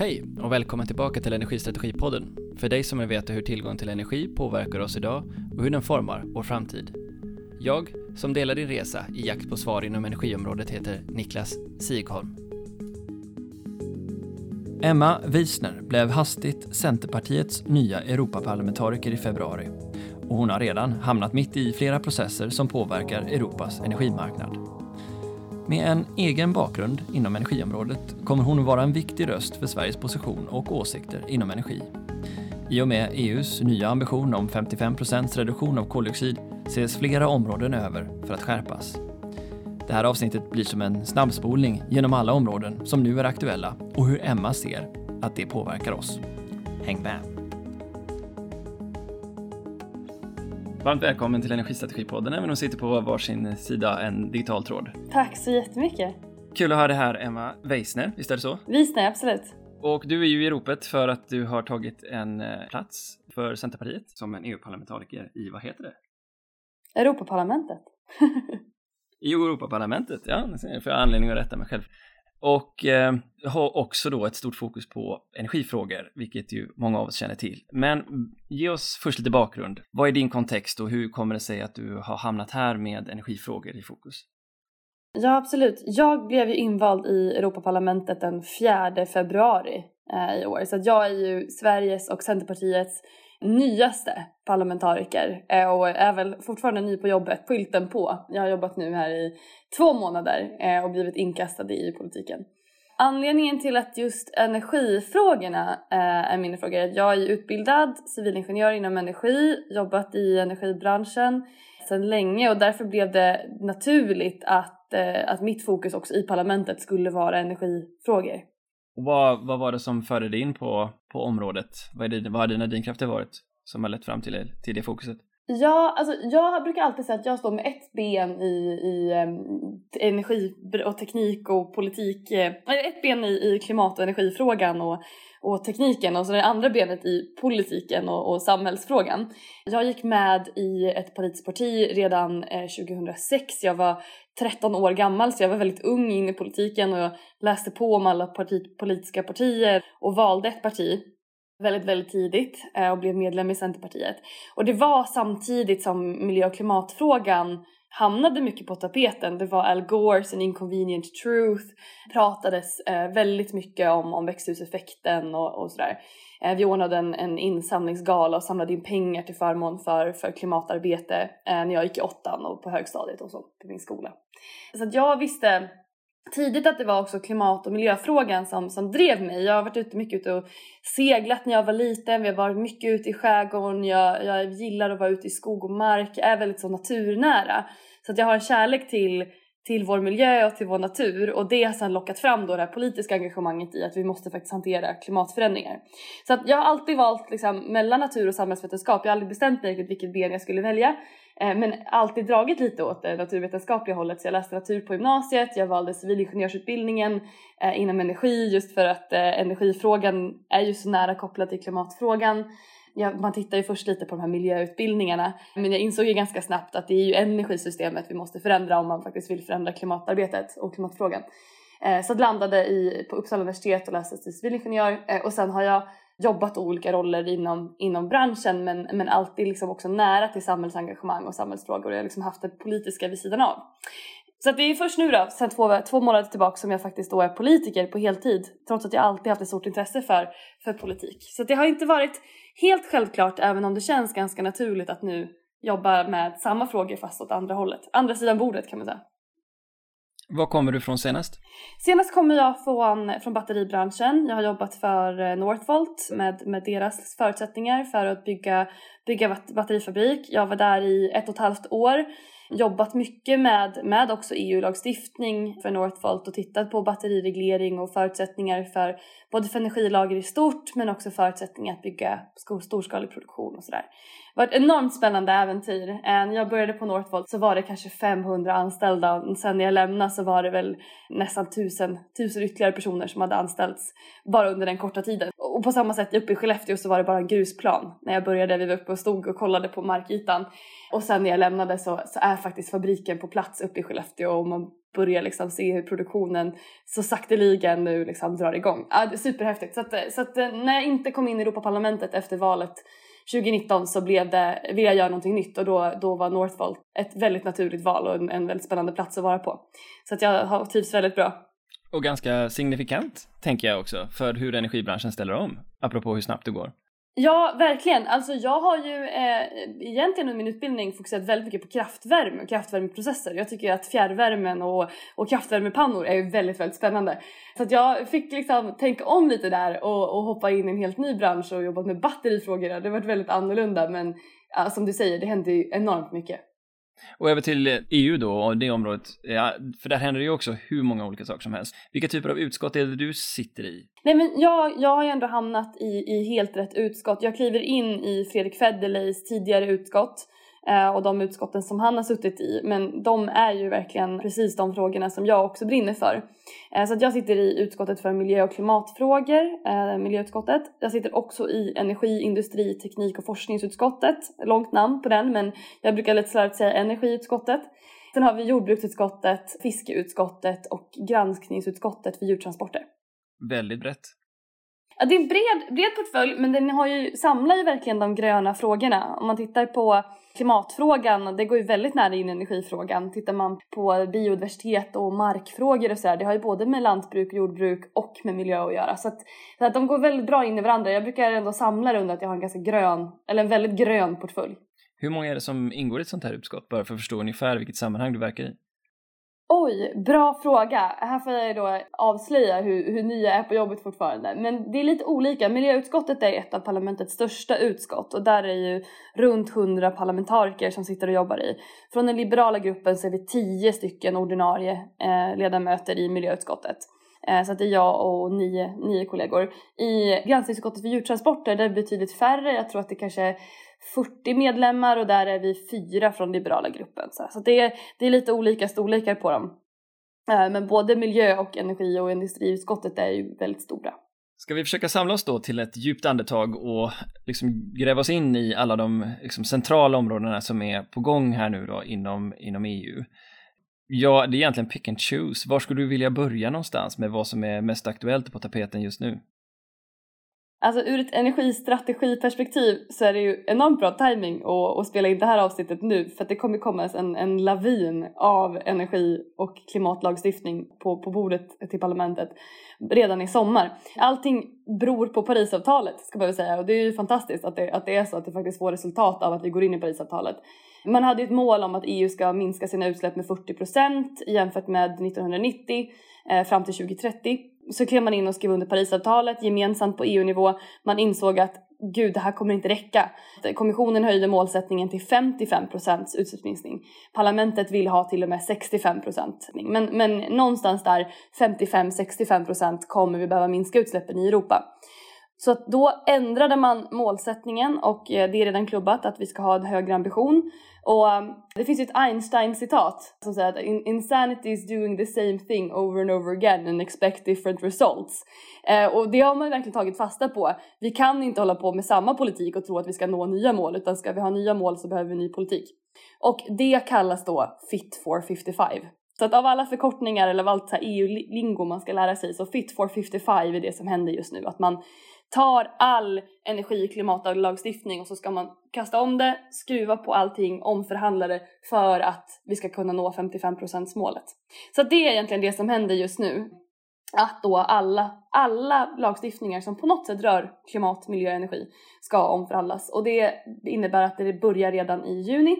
Hej och välkommen tillbaka till Energistrategipodden. För dig som vill veta hur tillgång till energi påverkar oss idag och hur den formar vår framtid. Jag, som delar din resa i jakt på svar inom energiområdet, heter Niklas Sigholm. Emma Wiesner blev hastigt Centerpartiets nya Europaparlamentariker i februari och hon har redan hamnat mitt i flera processer som påverkar Europas energimarknad. Med en egen bakgrund inom energiområdet kommer hon att vara en viktig röst för Sveriges position och åsikter inom energi. I och med EUs nya ambition om 55% reduktion av koldioxid ses flera områden över för att skärpas. Det här avsnittet blir som en snabbspolning genom alla områden som nu är aktuella och hur Emma ser att det påverkar oss. Häng med! Varmt välkommen till Energistrategipodden, även om vi sitter på varsin sida en digital tråd. Tack så jättemycket. Kul att ha dig här, Emma Weisner, visst är det så? Weisner, absolut. Och du är ju i ropet för att du har tagit en eh, plats för Centerpartiet som en EU-parlamentariker i, vad heter det? Europaparlamentet. I Europaparlamentet, ja, det får jag anledning att rätta mig själv. Och eh, har också då ett stort fokus på energifrågor, vilket ju många av oss känner till. Men ge oss först lite bakgrund. Vad är din kontext och hur kommer det sig att du har hamnat här med energifrågor i fokus? Ja, absolut. Jag blev ju invald i Europaparlamentet den 4 februari eh, i år, så att jag är ju Sveriges och Centerpartiets nyaste parlamentariker eh, och är väl fortfarande ny på jobbet, skylten på. Jag har jobbat nu här i två månader eh, och blivit inkastad i EU-politiken. Anledningen till att just energifrågorna eh, är mina frågor är att jag är utbildad civilingenjör inom energi, jobbat i energibranschen sedan länge och därför blev det naturligt att, att mitt fokus också i parlamentet skulle vara energifrågor. Och vad, vad var det som förde dig in på, på området? Vad, är det, vad har dina drivkrafter varit som har lett fram till, till det fokuset? Ja, alltså jag brukar alltid säga att jag står med ett ben i, i um, energi och teknik och politik, eh, ett ben i, i klimat och energifrågan och, och tekniken och så det andra benet i politiken och, och samhällsfrågan. Jag gick med i ett politiskt parti redan eh, 2006. Jag var 13 år gammal så jag var väldigt ung in i politiken och jag läste på om alla parti, politiska partier och valde ett parti väldigt, väldigt tidigt eh, och blev medlem i Centerpartiet. Och det var samtidigt som miljö och klimatfrågan hamnade mycket på tapeten. Det var Al Gores An Inconvenient Truth, pratades eh, väldigt mycket om, om växthuseffekten och, och sådär. Eh, vi ordnade en, en insamlingsgala och samlade in pengar till förmån för, för klimatarbete när jag gick i åttan och på högstadiet och så på min skola. Så att jag visste tidigt att det var också klimat och miljöfrågan som, som drev mig. Jag har varit ute mycket ute och seglat när jag var liten, vi har varit mycket ute i skärgården, jag, jag gillar att vara ute i skog och mark, jag är väldigt så naturnära. Så att jag har en kärlek till, till vår miljö och till vår natur och det har sedan lockat fram då det här politiska engagemanget i att vi måste faktiskt hantera klimatförändringar. Så att jag har alltid valt liksom mellan natur och samhällsvetenskap, jag har aldrig bestämt mig vilket ben jag skulle välja. Eh, men alltid dragit lite åt det naturvetenskapliga hållet så jag läste natur på gymnasiet, jag valde civilingenjörsutbildningen eh, inom energi just för att eh, energifrågan är ju så nära kopplad till klimatfrågan. Ja, man tittar ju först lite på de här miljöutbildningarna men jag insåg ju ganska snabbt att det är ju energisystemet vi måste förändra om man faktiskt vill förändra klimatarbetet och klimatfrågan. Eh, så jag landade i, på Uppsala universitet och läste till civilingenjör eh, och sen har jag jobbat olika roller inom, inom branschen men, men alltid liksom också nära till samhällsengagemang och samhällsfrågor. Jag har liksom haft det politiska vid sidan av. Så det är först nu då, sedan två, två månader tillbaka som jag faktiskt då är politiker på heltid trots att jag alltid haft ett stort intresse för, för politik. Så det har inte varit helt självklart även om det känns ganska naturligt att nu jobba med samma frågor fast åt andra hållet. Andra sidan bordet kan man säga. Var kommer du från senast? Senast kommer jag från, från batteribranschen. Jag har jobbat för eh, Northvolt med, med deras förutsättningar för att bygga, bygga batterifabrik. Jag var där i ett och ett halvt år jobbat mycket med, med också EU-lagstiftning för Northvolt och tittat på batterireglering och förutsättningar för både för energilager i stort men också förutsättningar att bygga storskalig produktion och sådär. Det var ett enormt spännande äventyr. Eh, när jag började på Northvolt så var det kanske 500 anställda och sen när jag lämnade så var det väl nästan 1000, 1000 ytterligare personer som hade anställts bara under den korta tiden. Och på samma sätt uppe i Skellefteå så var det bara en grusplan. När jag började, vi var uppe och stod och kollade på markytan. Och sen när jag lämnade så, så är faktiskt fabriken på plats uppe i Skellefteå och man börjar liksom se hur produktionen så sakteligen nu liksom drar igång. Ja, det är superhäftigt. Så, att, eh, så att eh, när jag inte kom in i Europaparlamentet efter valet 2019 så blev det, vill jag göra någonting nytt och då, då var Northvolt ett väldigt naturligt val och en, en väldigt spännande plats att vara på. Så att jag har trivs väldigt bra. Och ganska signifikant, tänker jag också, för hur energibranschen ställer om, apropå hur snabbt det går. Ja, verkligen. Alltså jag har ju eh, egentligen under min utbildning fokuserat väldigt mycket på kraftvärme och kraftvärmeprocesser. Jag tycker att fjärrvärmen och, och kraftvärmepannor är ju väldigt, väldigt spännande. Så att jag fick liksom tänka om lite där och, och hoppa in i en helt ny bransch och jobbat med batterifrågor. Det har varit väldigt annorlunda men ja, som du säger, det händer ju enormt mycket. Och över till EU då och det området, ja, för där händer det ju också hur många olika saker som helst. Vilka typer av utskott är det du sitter i? Nej men jag, jag har ju ändå hamnat i, i helt rätt utskott. Jag kliver in i Fredrik Federleys tidigare utskott Eh, och de utskotten som han har suttit i. Men de är ju verkligen precis de frågorna som jag också brinner för. Eh, så att jag sitter i utskottet för miljö och klimatfrågor, eh, miljöutskottet. Jag sitter också i energi, industri, teknik och forskningsutskottet. Långt namn på den men jag brukar lite slarvigt säga energiutskottet. Sen har vi jordbruksutskottet, fiskeutskottet och granskningsutskottet för djurtransporter. Väldigt brett. Ja, det är en bred, bred portfölj men den har ju, samlar ju verkligen de gröna frågorna. Om man tittar på klimatfrågan, det går ju väldigt nära in i energifrågan. Tittar man på biodiversitet och markfrågor och sådär, det har ju både med lantbruk, jordbruk och med miljö att göra. Så att, så att de går väldigt bra in i varandra. Jag brukar ändå samla det under att jag har en ganska grön, eller en väldigt grön portfölj. Hur många är det som ingår i ett sånt här utskott, bara för att förstå ungefär vilket sammanhang du verkar i? Oj, bra fråga. Här får jag då avslöja hur, hur ny jag är på jobbet fortfarande. Men det är lite olika. Miljöutskottet är ett av parlamentets största utskott och där är ju runt 100 parlamentariker som sitter och jobbar i. Från den liberala gruppen så är vi 10 stycken ordinarie eh, ledamöter i miljöutskottet. Eh, så att det är jag och nio, nio kollegor. I granskningsutskottet för djurtransporter där är det betydligt färre. Jag tror att det kanske är 40 medlemmar och där är vi fyra från liberala gruppen. Så det är, det är lite olika storlekar på dem. Eh, men både miljö och energi och industriutskottet är ju väldigt stora. Ska vi försöka samla oss då till ett djupt andetag och liksom gräva oss in i alla de liksom centrala områdena som är på gång här nu då inom, inom EU? Ja, det är egentligen pick and choose. Var skulle du vilja börja någonstans med vad som är mest aktuellt på tapeten just nu? Alltså ur ett energistrategiperspektiv så är det ju enormt bra timing att, att spela in det här avsnittet nu för att det kommer komma en, en lavin av energi och klimatlagstiftning på, på bordet till parlamentet redan i sommar. Allting beror på Parisavtalet ska man väl säga och det är ju fantastiskt att det, att det är så att det faktiskt får resultat av att vi går in i Parisavtalet. Man hade ett mål om att EU ska minska sina utsläpp med 40 procent jämfört med 1990 eh, fram till 2030 så klev man in och skrev under Parisavtalet gemensamt på EU-nivå. Man insåg att gud, det här kommer inte räcka. Kommissionen höjde målsättningen till 55 procents utsläppsminskning. Parlamentet vill ha till och med 65 procent. Men, men någonstans där 55-65 procent kommer vi behöva minska utsläppen i Europa. Så att då ändrade man målsättningen och eh, det är redan klubbat att vi ska ha en högre ambition. Och eh, det finns ju ett Einstein-citat som säger att insanity is doing the same thing over and over again and expect different results. Eh, och det har man verkligen tagit fasta på. Vi kan inte hålla på med samma politik och tro att vi ska nå nya mål utan ska vi ha nya mål så behöver vi ny politik. Och det kallas då Fit for 55. Så att av alla förkortningar eller av allt EU-lingo man ska lära sig så Fit for 55 är det som händer just nu. Att man tar all energi och klimatlagstiftning och så ska man kasta om det, skruva på allting, omförhandla det för att vi ska kunna nå 55% målet. Så det är egentligen det som händer just nu. Att då alla, alla lagstiftningar som på något sätt rör klimat, miljö och energi ska omförhandlas. Och det innebär att det börjar redan i juni.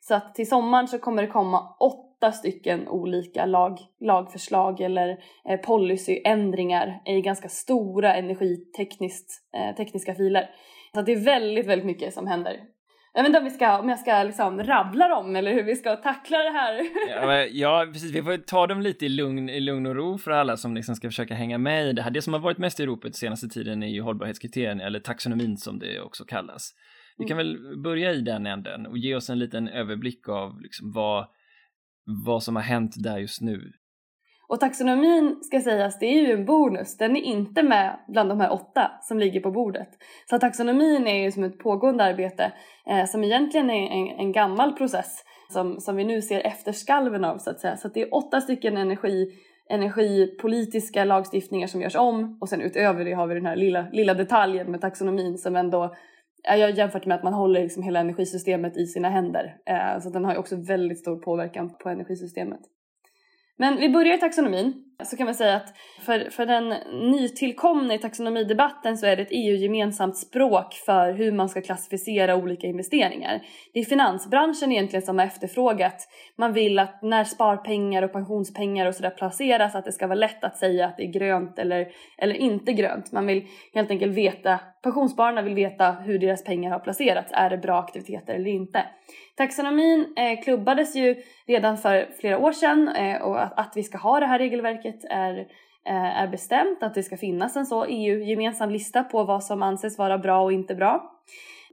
Så att till sommaren så kommer det komma åtta åtta stycken olika lag, lagförslag eller eh, policyändringar i ganska stora energitekniska eh, filer. Så det är väldigt, väldigt mycket som händer. Jag vet inte om, vi ska, om jag ska liksom rabbla dem eller hur vi ska tackla det här. ja, ja, precis. Vi får ta dem lite i lugn, i lugn och ro för alla som liksom ska försöka hänga med i det här. Det som har varit mest i Europa senaste tiden är ju hållbarhetskriterierna, eller taxonomin som det också kallas. Vi kan mm. väl börja i den änden och ge oss en liten överblick av liksom vad vad som har hänt där just nu. Och taxonomin ska sägas, det är ju en bonus. Den är inte med bland de här åtta som ligger på bordet. Så taxonomin är ju som ett pågående arbete eh, som egentligen är en, en gammal process som, som vi nu ser efterskalven av så att säga. Så att det är åtta stycken energi energipolitiska lagstiftningar som görs om och sen utöver det har vi den här lilla, lilla detaljen med taxonomin som ändå jag har jämfört med att man håller liksom hela energisystemet i sina händer. Eh, så den har ju också väldigt stor påverkan på energisystemet. Men vi börjar i taxonomin så kan man säga att för, för den nytillkomna i taxonomidebatten så är det ett EU-gemensamt språk för hur man ska klassificera olika investeringar. Det är finansbranschen egentligen som har efterfrågat. Man vill att när sparpengar och pensionspengar och sådär placeras att det ska vara lätt att säga att det är grönt eller, eller inte grönt. Man vill helt enkelt veta, pensionsspararna vill veta hur deras pengar har placerats. Är det bra aktiviteter eller inte? Taxonomin eh, klubbades ju redan för flera år sedan eh, och att, att vi ska ha det här regelverket är, eh, är bestämt att det ska finnas en så EU-gemensam lista på vad som anses vara bra och inte bra.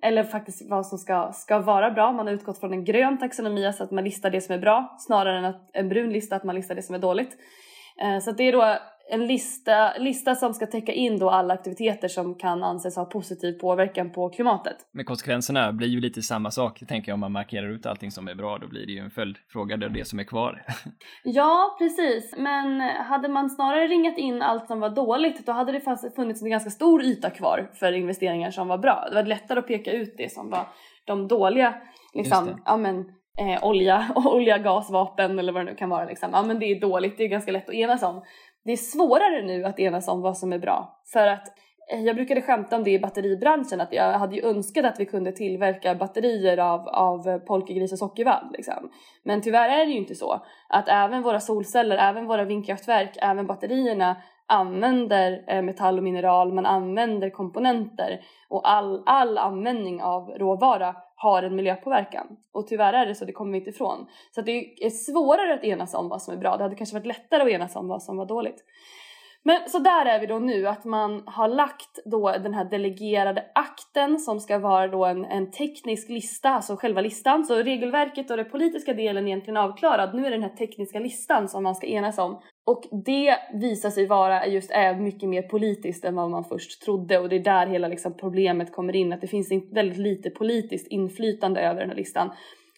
Eller faktiskt vad som ska, ska vara bra. Man har utgått från en grön taxonomi, alltså att man listar det som är bra snarare än att, en brun lista, att man listar det som är dåligt. Så det är då en lista, lista som ska täcka in då alla aktiviteter som kan anses ha positiv påverkan på klimatet. Men konsekvenserna blir ju lite samma sak, tänker jag, om man markerar ut allting som är bra, då blir det ju en följdfråga, det är det som är kvar. ja, precis, men hade man snarare ringat in allt som var dåligt, då hade det funnits en ganska stor yta kvar för investeringar som var bra. Det var lättare att peka ut det som var de dåliga, liksom, ja men eh, olja, olja, gas, vapen eller vad det nu kan vara. Liksom. Ja men det är dåligt, det är ganska lätt att enas om. Det är svårare nu att enas om vad som är bra. För att eh, jag brukade skämta om det i batteribranschen att jag hade ju önskat att vi kunde tillverka batterier av, av polkagris och sockervadd. Liksom. Men tyvärr är det ju inte så. Att även våra solceller, även våra vindkraftverk, även batterierna använder eh, metall och mineral, man använder komponenter och all, all användning av råvara har en miljöpåverkan. Och tyvärr är det så, det kommer vi inte ifrån. Så det är svårare att enas om vad som är bra. Det hade kanske varit lättare att enas om vad som var dåligt. Men så där är vi då nu, att man har lagt då den här delegerade akten som ska vara då en, en teknisk lista, alltså själva listan. Så regelverket och den politiska delen är egentligen avklarad. Nu är det den här tekniska listan som man ska enas om. Och det visar sig vara just är mycket mer politiskt än vad man först trodde och det är där hela liksom problemet kommer in, att det finns väldigt lite politiskt inflytande över den här listan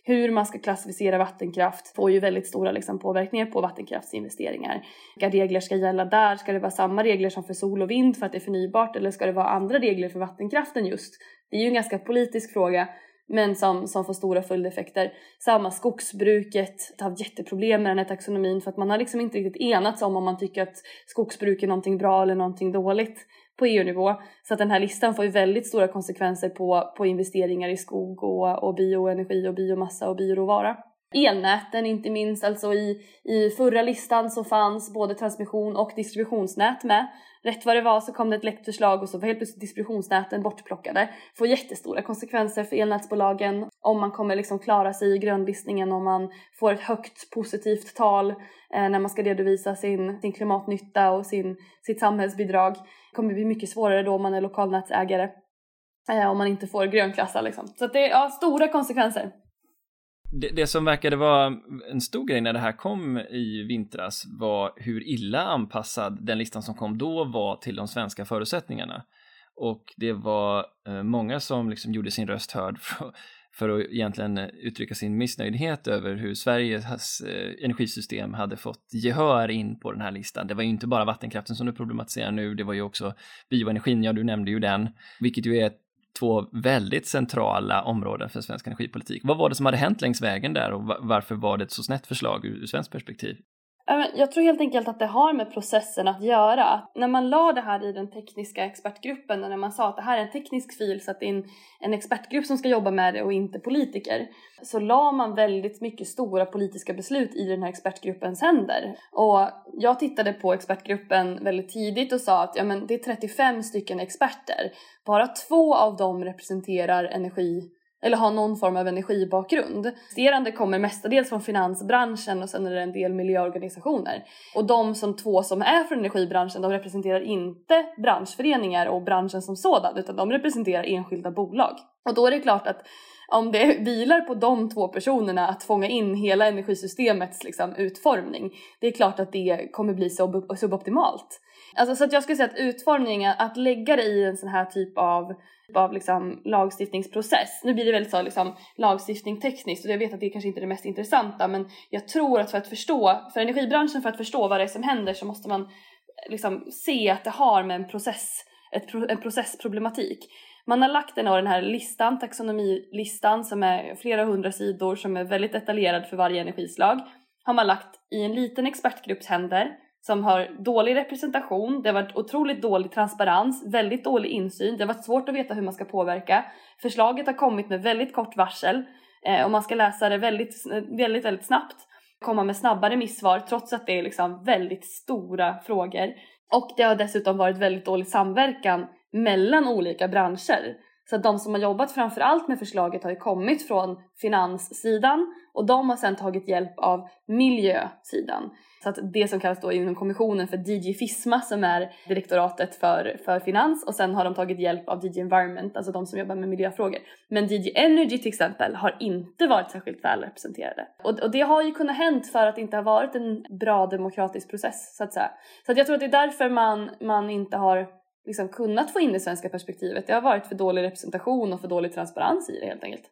hur man ska klassificera vattenkraft får ju väldigt stora liksom, påverkningar på vattenkraftsinvesteringar. Vilka regler ska gälla där? Ska det vara samma regler som för sol och vind för att det är förnybart eller ska det vara andra regler för vattenkraften just? Det är ju en ganska politisk fråga men som, som får stora följdeffekter. Samma skogsbruket har haft jätteproblem med den här taxonomin för att man har liksom inte riktigt enats om om man tycker att skogsbruk är någonting bra eller någonting dåligt på EU-nivå. Så att den här listan får ju väldigt stora konsekvenser på, på investeringar i skog och, och bioenergi och biomassa och bioråvara. Elnäten inte minst, alltså i, i förra listan så fanns både transmission och distributionsnät med. Rätt vad det var så kom det ett läckt förslag och så var helt plötsligt distributionsnäten bortplockade. Får jättestora konsekvenser för elnätsbolagen om man kommer liksom klara sig i grönlistningen om man får ett högt positivt tal eh, när man ska redovisa sin, sin klimatnytta och sin, sitt samhällsbidrag. Det kommer bli mycket svårare då om man är lokalnätsägare eh, om man inte får grönklassa liksom. Så det är ja, stora konsekvenser. Det, det, som verkade vara en stor grej när det här kom i vintras var hur illa anpassad den listan som kom då var till de svenska förutsättningarna. Och det var eh, många som liksom gjorde sin röst hörd för, för att egentligen uttrycka sin missnöjdhet över hur Sveriges eh, energisystem hade fått gehör in på den här listan. Det var ju inte bara vattenkraften som du problematiserar nu, det var ju också bioenergin, ja du nämnde ju den, vilket ju är ett två väldigt centrala områden för svensk energipolitik. Vad var det som hade hänt längs vägen där och varför var det ett så snett förslag ur, ur svenskt perspektiv? Jag tror helt enkelt att det har med processen att göra. När man la det här i den tekniska expertgruppen och när man sa att det här är en teknisk fil så att det är en, en expertgrupp som ska jobba med det och inte politiker så la man väldigt mycket stora politiska beslut i den här expertgruppens händer. Och jag tittade på expertgruppen väldigt tidigt och sa att ja, men det är 35 stycken experter. Bara två av dem representerar energi eller har någon form av energibakgrund. Resterande kommer mestadels från finansbranschen och sen är det en del miljöorganisationer. Och de som två som är från energibranschen de representerar inte branschföreningar och branschen som sådan utan de representerar enskilda bolag. Och då är det klart att om det vilar på de två personerna att fånga in hela energisystemets liksom, utformning, det är klart att det kommer bli suboptimalt. Alltså, så att jag skulle säga att utformningen, att lägga det i en sån här typ av Typ av liksom lagstiftningsprocess. Nu blir det väldigt så liksom lagstiftning tekniskt och jag vet att det kanske inte är det mest intressanta men jag tror att för att förstå, för energibranschen för att förstå vad det är som händer så måste man eh, liksom se att det har med en process, ett, en processproblematik. Man har lagt den, den här listan, taxonomilistan som är flera hundra sidor som är väldigt detaljerad för varje energislag har man lagt i en liten expertgrupps händer som har dålig representation, det har varit otroligt dålig transparens, väldigt dålig insyn, det har varit svårt att veta hur man ska påverka. Förslaget har kommit med väldigt kort varsel eh, och man ska läsa det väldigt, väldigt, väldigt snabbt, komma med snabba remissvar trots att det är liksom väldigt stora frågor. Och det har dessutom varit väldigt dålig samverkan mellan olika branscher. Så att de som har jobbat framförallt med förslaget har ju kommit från finanssidan och de har sedan tagit hjälp av miljösidan. Så att det som kallas då inom kommissionen för DG FISMA som är direktoratet för, för finans och sen har de tagit hjälp av DG Environment, alltså de som jobbar med miljöfrågor. Men DG Energy till exempel har inte varit särskilt väl representerade. Och, och det har ju kunnat hänt för att det inte har varit en bra demokratisk process så att säga. Så att jag tror att det är därför man, man inte har liksom kunnat få in det svenska perspektivet. Det har varit för dålig representation och för dålig transparens i det helt enkelt.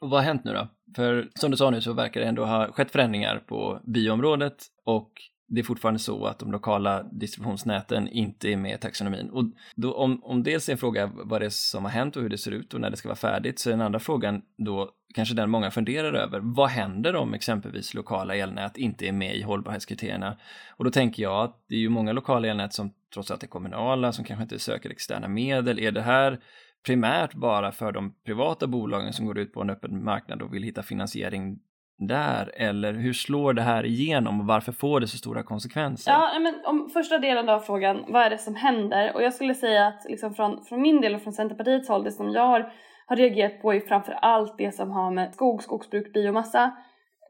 Och vad har hänt nu då? För som du sa nu så verkar det ändå ha skett förändringar på bioområdet och det är fortfarande så att de lokala distributionsnäten inte är med i taxonomin. Och då, om, om dels är en fråga vad det är som har hänt och hur det ser ut och när det ska vara färdigt, så är den andra frågan då kanske den många funderar över. Vad händer om exempelvis lokala elnät inte är med i hållbarhetskriterierna? Och då tänker jag att det är ju många lokala elnät som trots allt är kommunala, som kanske inte söker externa medel. Är det här primärt bara för de privata bolagen som går ut på en öppen marknad och vill hitta finansiering där? Eller hur slår det här igenom och varför får det så stora konsekvenser? Ja, men om första delen av frågan, vad är det som händer? Och jag skulle säga att liksom från, från min del och från Centerpartiets håll, det som jag har, har reagerat på är framför allt det som har med skog, skogsbruk, biomassa,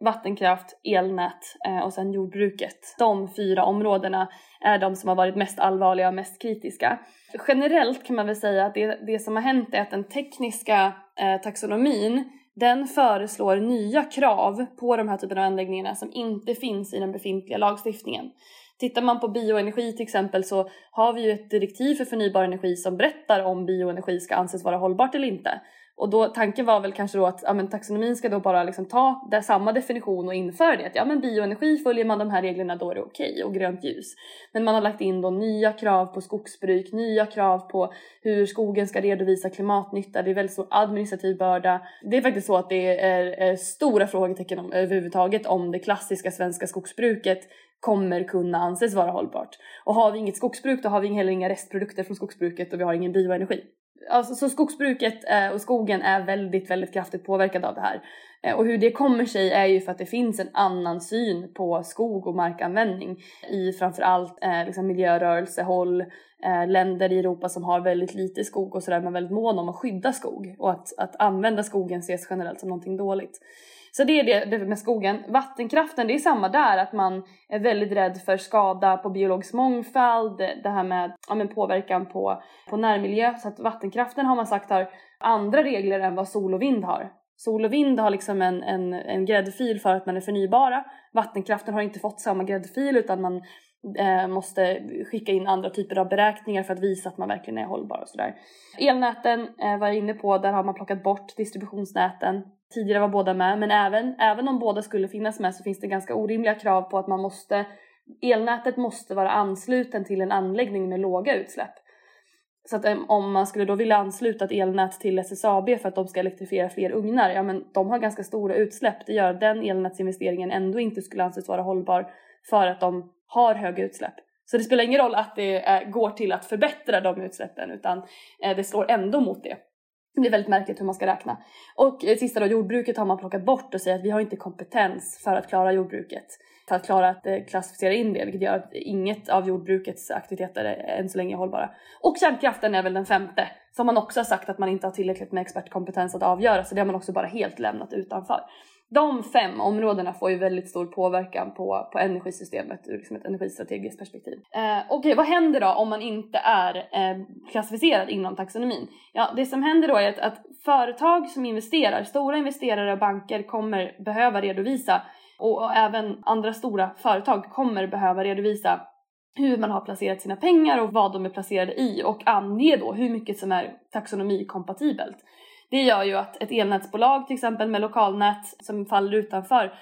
vattenkraft, elnät eh, och sen jordbruket. De fyra områdena är de som har varit mest allvarliga och mest kritiska. Generellt kan man väl säga att det, det som har hänt är att den tekniska eh, taxonomin den föreslår nya krav på de här typen av anläggningarna som inte finns i den befintliga lagstiftningen. Tittar man på bioenergi till exempel så har vi ju ett direktiv för förnybar energi som berättar om bioenergi ska anses vara hållbart eller inte. Och då, tanken var väl kanske då att ja, men taxonomin ska då bara liksom ta där samma definition och införa det. Att ja men bioenergi följer man de här reglerna då är det okej okay, och grönt ljus. Men man har lagt in då nya krav på skogsbruk, nya krav på hur skogen ska redovisa klimatnytta. Det är väldigt stor administrativ börda. Det är faktiskt så att det är, är stora frågetecken om, överhuvudtaget om det klassiska svenska skogsbruket kommer kunna anses vara hållbart. Och har vi inget skogsbruk då har vi heller inga restprodukter från skogsbruket och vi har ingen bioenergi. Alltså, så skogsbruket eh, och skogen är väldigt, väldigt kraftigt påverkade av det här. Eh, och hur det kommer sig är ju för att det finns en annan syn på skog och markanvändning i framförallt eh, liksom miljörörelsehåll, eh, länder i Europa som har väldigt lite skog och sådär, man är väldigt mån om att skydda skog och att, att använda skogen ses generellt som någonting dåligt. Så det är det, det med skogen. Vattenkraften, det är samma där, att man är väldigt rädd för skada på biologisk mångfald, det här med ja, men påverkan på, på närmiljö. Så att vattenkraften har man sagt har andra regler än vad sol och vind har. Sol och vind har liksom en, en, en gräddfil för att man är förnybara. Vattenkraften har inte fått samma gräddfil utan man eh, måste skicka in andra typer av beräkningar för att visa att man verkligen är hållbar och sådär. Elnäten eh, var jag inne på, där har man plockat bort distributionsnäten. Tidigare var båda med, men även, även om båda skulle finnas med så finns det ganska orimliga krav på att man måste Elnätet måste vara ansluten till en anläggning med låga utsläpp. Så att eh, om man skulle då vilja ansluta ett elnät till SSAB för att de ska elektrifiera fler ugnar, ja men de har ganska stora utsläpp. Det gör att den elnätsinvesteringen ändå inte skulle anses vara hållbar för att de har höga utsläpp. Så det spelar ingen roll att det eh, går till att förbättra de utsläppen utan eh, det slår ändå mot det. Det är väldigt märkligt hur man ska räkna. Och eh, sista då, jordbruket har man plockat bort och säger att vi har inte kompetens för att klara jordbruket. För att klara att eh, klassificera in det, vilket gör att inget av jordbrukets aktiviteter är än så länge är hållbara. Och kärnkraften är väl den femte, som man också har sagt att man inte har tillräckligt med expertkompetens att avgöra, så det har man också bara helt lämnat utanför de fem områdena får ju väldigt stor påverkan på, på energisystemet ur liksom ett energistrategiskt perspektiv. Eh, Okej, okay, vad händer då om man inte är eh, klassificerad inom taxonomin? Ja, det som händer då är att, att företag som investerar, stora investerare och banker kommer behöva redovisa och, och även andra stora företag kommer behöva redovisa hur man har placerat sina pengar och vad de är placerade i och ange då hur mycket som är taxonomikompatibelt. Det gör ju att ett elnätsbolag till exempel med lokalnät som faller utanför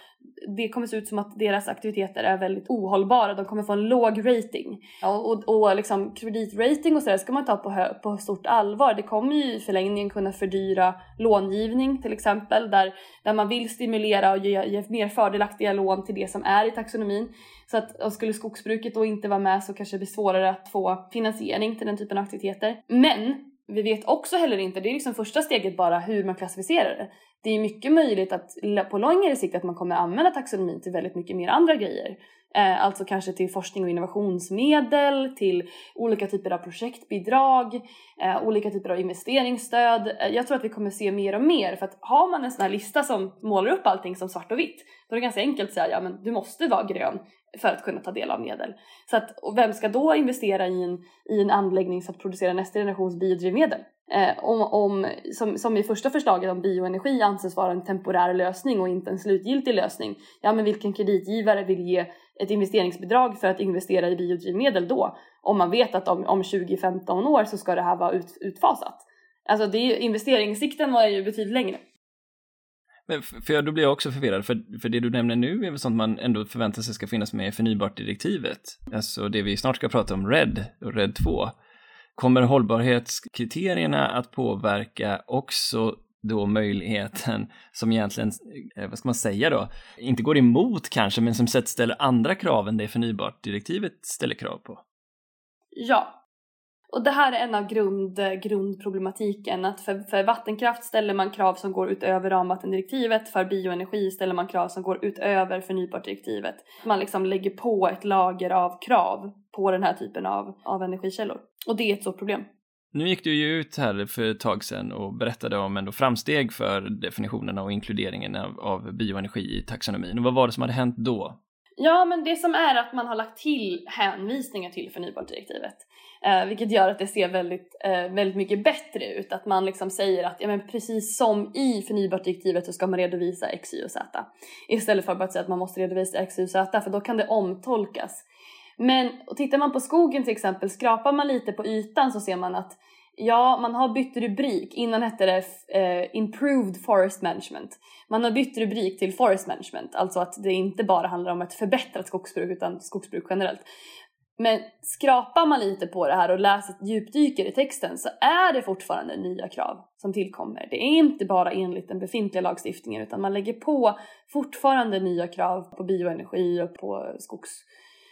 det kommer se ut som att deras aktiviteter är väldigt ohållbara. De kommer få en låg rating. Och, och, och liksom kreditrating och sådär ska man ta på, på stort allvar. Det kommer ju i förlängningen kunna fördyra långivning till exempel där, där man vill stimulera och ge, ge mer fördelaktiga lån till det som är i taxonomin. Så att skulle skogsbruket då inte vara med så kanske det blir svårare att få finansiering till den typen av aktiviteter. Men vi vet också heller inte, det är liksom första steget bara hur man klassificerar det. Det är mycket möjligt att på längre sikt att man kommer använda taxonomin till väldigt mycket mer andra grejer. Eh, alltså kanske till forskning och innovationsmedel, till olika typer av projektbidrag, eh, olika typer av investeringsstöd. Eh, jag tror att vi kommer se mer och mer för att har man en sån här lista som målar upp allting som svart och vitt då är det ganska enkelt att säga ja men du måste vara grön för att kunna ta del av medel. Så att, och vem ska då investera i en, i en anläggning för att producera nästa generations biodrivmedel? Eh, om, om, som, som i första förslaget om bioenergi anses vara en temporär lösning och inte en slutgiltig lösning. Ja men vilken kreditgivare vill ge ett investeringsbidrag för att investera i biodrivmedel då? Om man vet att om, om 20-15 år så ska det här vara ut, utfasat. Alltså det är, investeringssikten var ju betydligt längre. Men för då blir jag också förvirrad, för, för det du nämner nu är väl sånt man ändå förväntar sig ska finnas med i förnybart-direktivet. Alltså det vi snart ska prata om, RED och RED 2. Kommer hållbarhetskriterierna att påverka också då möjligheten som egentligen, eh, vad ska man säga då, inte går emot kanske, men som sätt ställer andra krav än det förnybart-direktivet ställer krav på? Ja, och det här är en av grund, grundproblematiken att för, för vattenkraft ställer man krav som går utöver ramvattendirektivet, för bioenergi ställer man krav som går utöver förnybartdirektivet. Man liksom lägger på ett lager av krav på den här typen av, av energikällor. Och det är ett stort problem. Nu gick du ju ut här för ett tag sedan och berättade om ändå framsteg för definitionerna och inkluderingen av, av bioenergi i taxonomin. Och vad var det som hade hänt då? Ja, men det som är att man har lagt till hänvisningar till förnybartdirektivet. Eh, vilket gör att det ser väldigt, eh, väldigt mycket bättre ut. Att man liksom säger att ja, men precis som i förnybartdirektivet så ska man redovisa X, Y och Z. Istället för att bara säga att man måste redovisa X, Y och Z för då kan det omtolkas. Men och tittar man på skogen till exempel, skrapar man lite på ytan så ser man att Ja, man har bytt rubrik. Innan hette det eh, Improved Forest Management. Man har bytt rubrik till Forest Management, alltså att det inte bara handlar om ett förbättrat skogsbruk utan skogsbruk generellt. Men skrapar man lite på det här och läser, djupdyker i texten så är det fortfarande nya krav som tillkommer. Det är inte bara enligt den befintliga lagstiftningen utan man lägger på fortfarande nya krav på bioenergi och på skogs,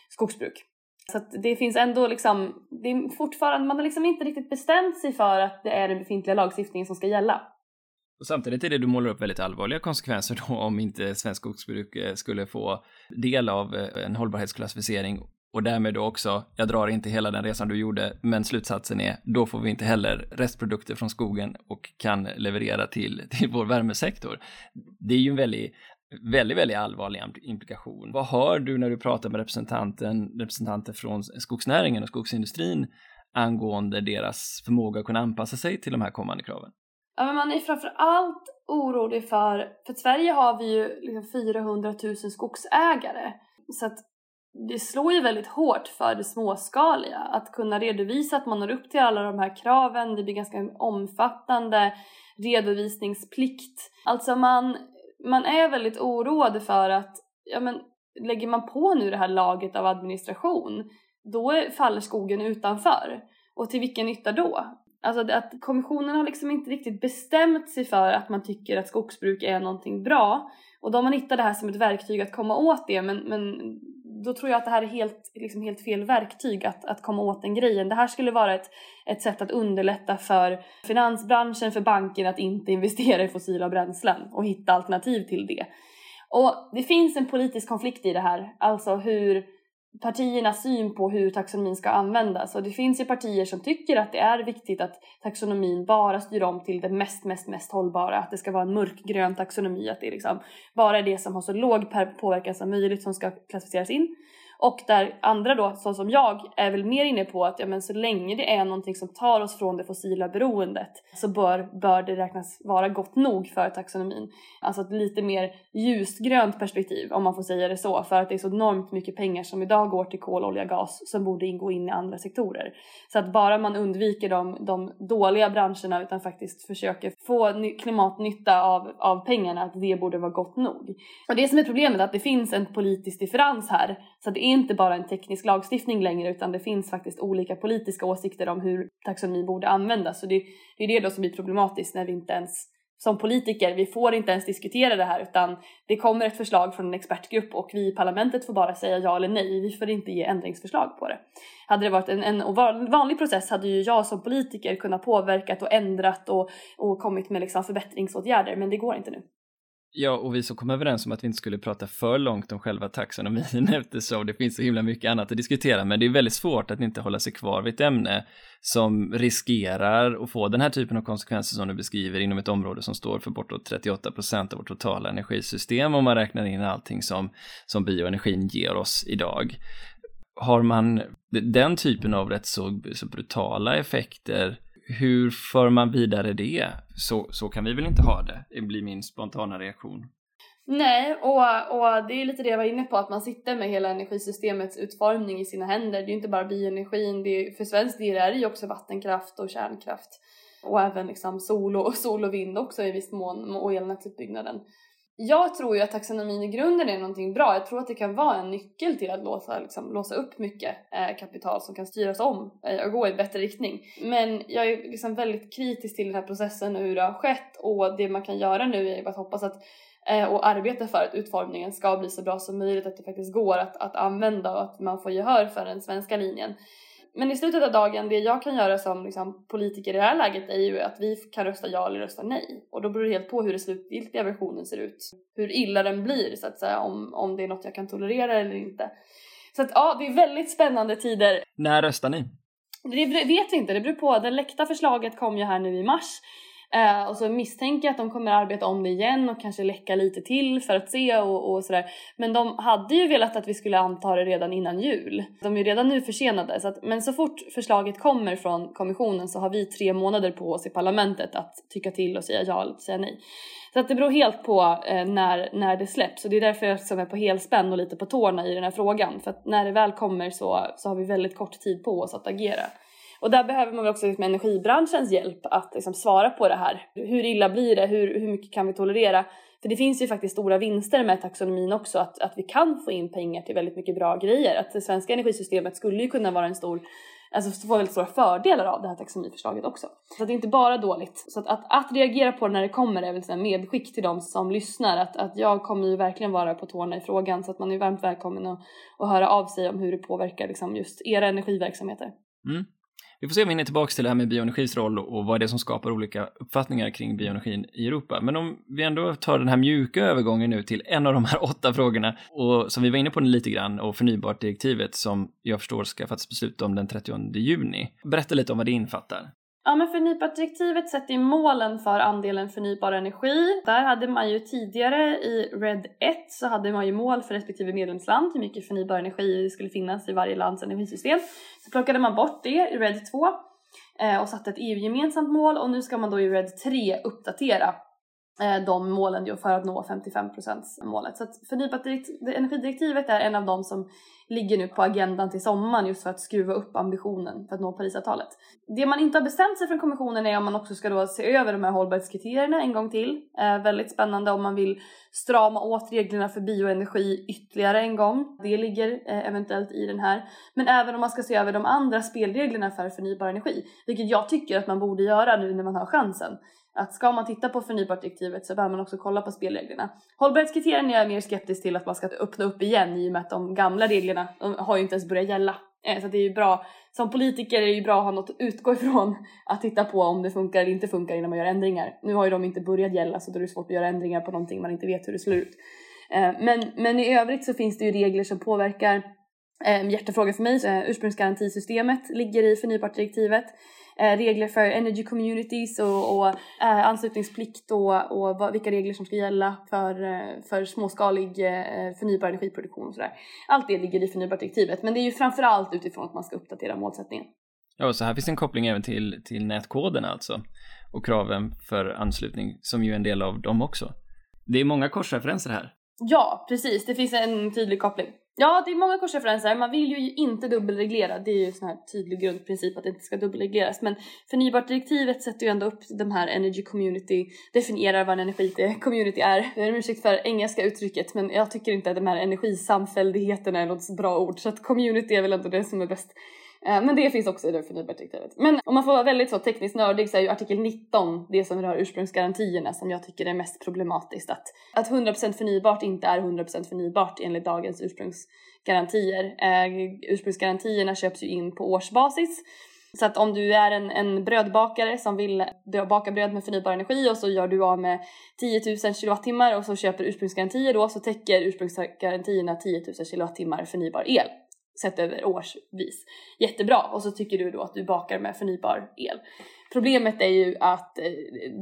skogsbruk. Så att det finns ändå liksom, det är fortfarande, man har liksom inte riktigt bestämt sig för att det är den befintliga lagstiftningen som ska gälla. Och samtidigt är det du målar upp väldigt allvarliga konsekvenser då om inte svensk skogsbruk eh, skulle få del av eh, en hållbarhetsklassificering och därmed då också, jag drar inte hela den resan du gjorde, men slutsatsen är, då får vi inte heller restprodukter från skogen och kan leverera till, till vår värmesektor. Det är ju en väldigt, väldigt, väldigt allvarlig implikation. Vad hör du när du pratar med representanten, representanter från skogsnäringen och skogsindustrin angående deras förmåga att kunna anpassa sig till de här kommande kraven? Ja, men man är framför allt orolig för, för Sverige har vi ju liksom 400 000 skogsägare. Så att det slår ju väldigt hårt för det småskaliga att kunna redovisa att man når upp till alla de här kraven. Det blir ganska omfattande redovisningsplikt. Alltså man, man är väldigt oroad för att ja men, lägger man på nu det här laget av administration då faller skogen utanför. Och till vilken nytta då? Alltså att kommissionen har liksom inte riktigt bestämt sig för att man tycker att skogsbruk är någonting bra. Och då har man hittat det här som ett verktyg att komma åt det men, men då tror jag att det här är helt, liksom helt fel verktyg att, att komma åt den grejen. Det här skulle vara ett, ett sätt att underlätta för finansbranschen, för banken att inte investera i fossila bränslen och hitta alternativ till det. Och det finns en politisk konflikt i det här, alltså hur partiernas syn på hur taxonomin ska användas. Och det finns ju partier som tycker att det är viktigt att taxonomin bara styr om till det mest, mest, mest hållbara. Att det ska vara en mörkgrön taxonomi, att det är liksom bara är det som har så låg påverkan som möjligt som ska klassificeras in. Och där andra då, så som jag, är väl mer inne på att ja, men så länge det är någonting som tar oss från det fossila beroendet så bör, bör det räknas vara gott nog för taxonomin. Alltså ett lite mer ljusgrönt perspektiv om man får säga det så för att det är så enormt mycket pengar som idag går till kol, olja, gas som borde ingå in i andra sektorer. Så att bara man undviker de, de dåliga branscherna utan faktiskt försöker få klimatnytta av, av pengarna, att det borde vara gott nog. Och det som är problemet är att det finns en politisk differens här. Så det är inte bara en teknisk lagstiftning längre utan det finns faktiskt olika politiska åsikter om hur taxonomi borde användas. Så det, det är det då som blir problematiskt när vi inte ens som politiker, vi får inte ens diskutera det här utan det kommer ett förslag från en expertgrupp och vi i parlamentet får bara säga ja eller nej. Vi får inte ge ändringsförslag på det. Hade det varit en, en vanlig process hade ju jag som politiker kunnat påverkat och ändrat och, och kommit med liksom förbättringsåtgärder men det går inte nu. Ja, och vi som kom överens om att vi inte skulle prata för långt om själva taxonomin eftersom det finns så himla mycket annat att diskutera. Men det är väldigt svårt att inte hålla sig kvar vid ett ämne som riskerar att få den här typen av konsekvenser som du beskriver inom ett område som står för bortåt 38 procent av vårt totala energisystem om man räknar in allting som, som bioenergin ger oss idag. Har man den typen av rätt så, så brutala effekter hur för man vidare det? Så, så kan vi väl inte ha det, det blir min spontana reaktion. Nej, och, och det är lite det jag var inne på, att man sitter med hela energisystemets utformning i sina händer. Det är ju inte bara bioenergin, det är, för svensk del är det ju också vattenkraft och kärnkraft. Och även liksom sol, och, sol och vind också i viss mån, och elnätsutbyggnaden jag tror ju att taxonomin i grunden är någonting bra. Jag tror att det kan vara en nyckel till att låsa, liksom, låsa upp mycket eh, kapital som kan styras om eh, och gå i en bättre riktning. Men jag är liksom väldigt kritisk till den här processen och hur det har skett och det man kan göra nu är att hoppas att eh, och arbeta för att utformningen ska bli så bra som möjligt, att det faktiskt går att, att använda och att man får gehör för den svenska linjen men i slutet av dagen, det jag kan göra som liksom, politiker i det här läget är ju att vi kan rösta ja eller rösta nej. Och då beror det helt på hur den slutgiltiga versionen ser ut. Hur illa den blir så att säga, om, om det är något jag kan tolerera eller inte. Så att ja, det är väldigt spännande tider. När röstar ni? Det vet vi inte, det beror på. Det läckta förslaget kom ju här nu i mars. Eh, och så misstänker jag att de kommer arbeta om det igen och kanske läcka lite till för att se och, och sådär. Men de hade ju velat att vi skulle anta det redan innan jul. De är ju redan nu försenade. Så att, men så fort förslaget kommer från kommissionen så har vi tre månader på oss i parlamentet att tycka till och säga ja eller säga nej. Så att det beror helt på eh, när, när det släpps och det är därför jag som är på helspänn och lite på tårna i den här frågan. För att när det väl kommer så, så har vi väldigt kort tid på oss att agera. Och där behöver man väl också liksom energibranschens hjälp att liksom svara på det här. Hur illa blir det? Hur, hur mycket kan vi tolerera? För det finns ju faktiskt stora vinster med taxonomin också, att, att vi kan få in pengar till väldigt mycket bra grejer. Att det svenska energisystemet skulle ju kunna vara en stor alltså få väldigt stora fördelar av det här taxonomiförslaget också. Så det är inte bara dåligt. Så att, att, att reagera på det när det kommer är väl ett medskick till de som lyssnar att, att jag kommer ju verkligen vara på tårna i frågan så att man är varmt välkommen att, att höra av sig om hur det påverkar liksom just era energiverksamheter. Mm. Vi får se om vi hinner tillbaka till det här med bioenergis roll och vad det är som skapar olika uppfattningar kring bioenergin i Europa. Men om vi ändå tar den här mjuka övergången nu till en av de här åtta frågorna och som vi var inne på lite grann och förnybart direktivet som jag förstår ska fattas beslut om den 30 juni. Berätta lite om vad det infattar. Ja men förnybartdirektivet sätter ju målen för andelen förnybar energi. Där hade man ju tidigare i RED 1 så hade man ju mål för respektive medlemsland hur mycket förnybar energi det skulle finnas i varje lands energisystem. Så plockade man bort det i RED 2 eh, och satte ett EU-gemensamt mål och nu ska man då i RED 3 uppdatera Eh, de målen för att nå 55% målet. Så att förnybart energidirektivet är en av de som ligger nu på agendan till sommaren just för att skruva upp ambitionen för att nå Parisavtalet. Det man inte har bestämt sig från kommissionen är om man också ska då se över de här hållbarhetskriterierna en gång till. Eh, väldigt spännande om man vill strama åt reglerna för bioenergi ytterligare en gång. Det ligger eh, eventuellt i den här. Men även om man ska se över de andra spelreglerna för förnybar energi, vilket jag tycker att man borde göra nu när man har chansen att ska man titta på förnybartdirektivet så behöver man också kolla på spelreglerna. Hållbarhetskriterierna är jag mer skeptisk till att man ska öppna upp igen i och med att de gamla reglerna de har ju inte ens börjat gälla. Eh, så det är ju bra, som politiker är det ju bra att ha något att utgå ifrån att titta på om det funkar eller inte funkar innan man gör ändringar. Nu har ju de inte börjat gälla så då är det svårt att göra ändringar på någonting man inte vet hur det slår ut. Eh, men, men i övrigt så finns det ju regler som påverkar eh, hjärtefråga för mig, ursprungsgarantisystemet ligger i förnybartdirektivet eh, regler för energy communities och, och eh, anslutningsplikt och, och vad, vilka regler som ska gälla för, eh, för småskalig förnybar energiproduktion och sådär. Allt det ligger i förnybardirektivet men det är ju framförallt utifrån att man ska uppdatera målsättningen. Ja, så här finns en koppling även till, till nätkoden alltså och kraven för anslutning som ju är en del av dem också. Det är många korsreferenser här. Ja, precis. Det finns en tydlig koppling. Ja, det är många korsreferenser. Man vill ju inte dubbelreglera. Det är ju en sån här tydlig grundprincip att det inte ska dubbelregleras. Men förnybartdirektivet sätter ju ändå upp de här energy community, definierar vad en energi community är. Jag ber om ursäkt för engelska uttrycket men jag tycker inte att de här energisamfälligheterna är något så bra ord. Så att community är väl ändå det som är bäst Eh, men det finns också i det förnybardirektivet. Men om man får vara väldigt så tekniskt nördig så är ju artikel 19 det som rör ursprungsgarantierna som jag tycker är mest problematiskt. Att, att 100% förnybart inte är 100% förnybart enligt dagens ursprungsgarantier. Eh, ursprungsgarantierna köps ju in på årsbasis. Så att om du är en, en brödbakare som vill baka bröd med förnybar energi och så gör du av med 10 000 kilowattimmar och så köper ursprungsgarantier då så täcker ursprungsgarantierna 10 000 kilowattimmar förnybar el sett över årsvis. Jättebra! Och så tycker du då att du bakar med förnybar el. Problemet är ju att eh,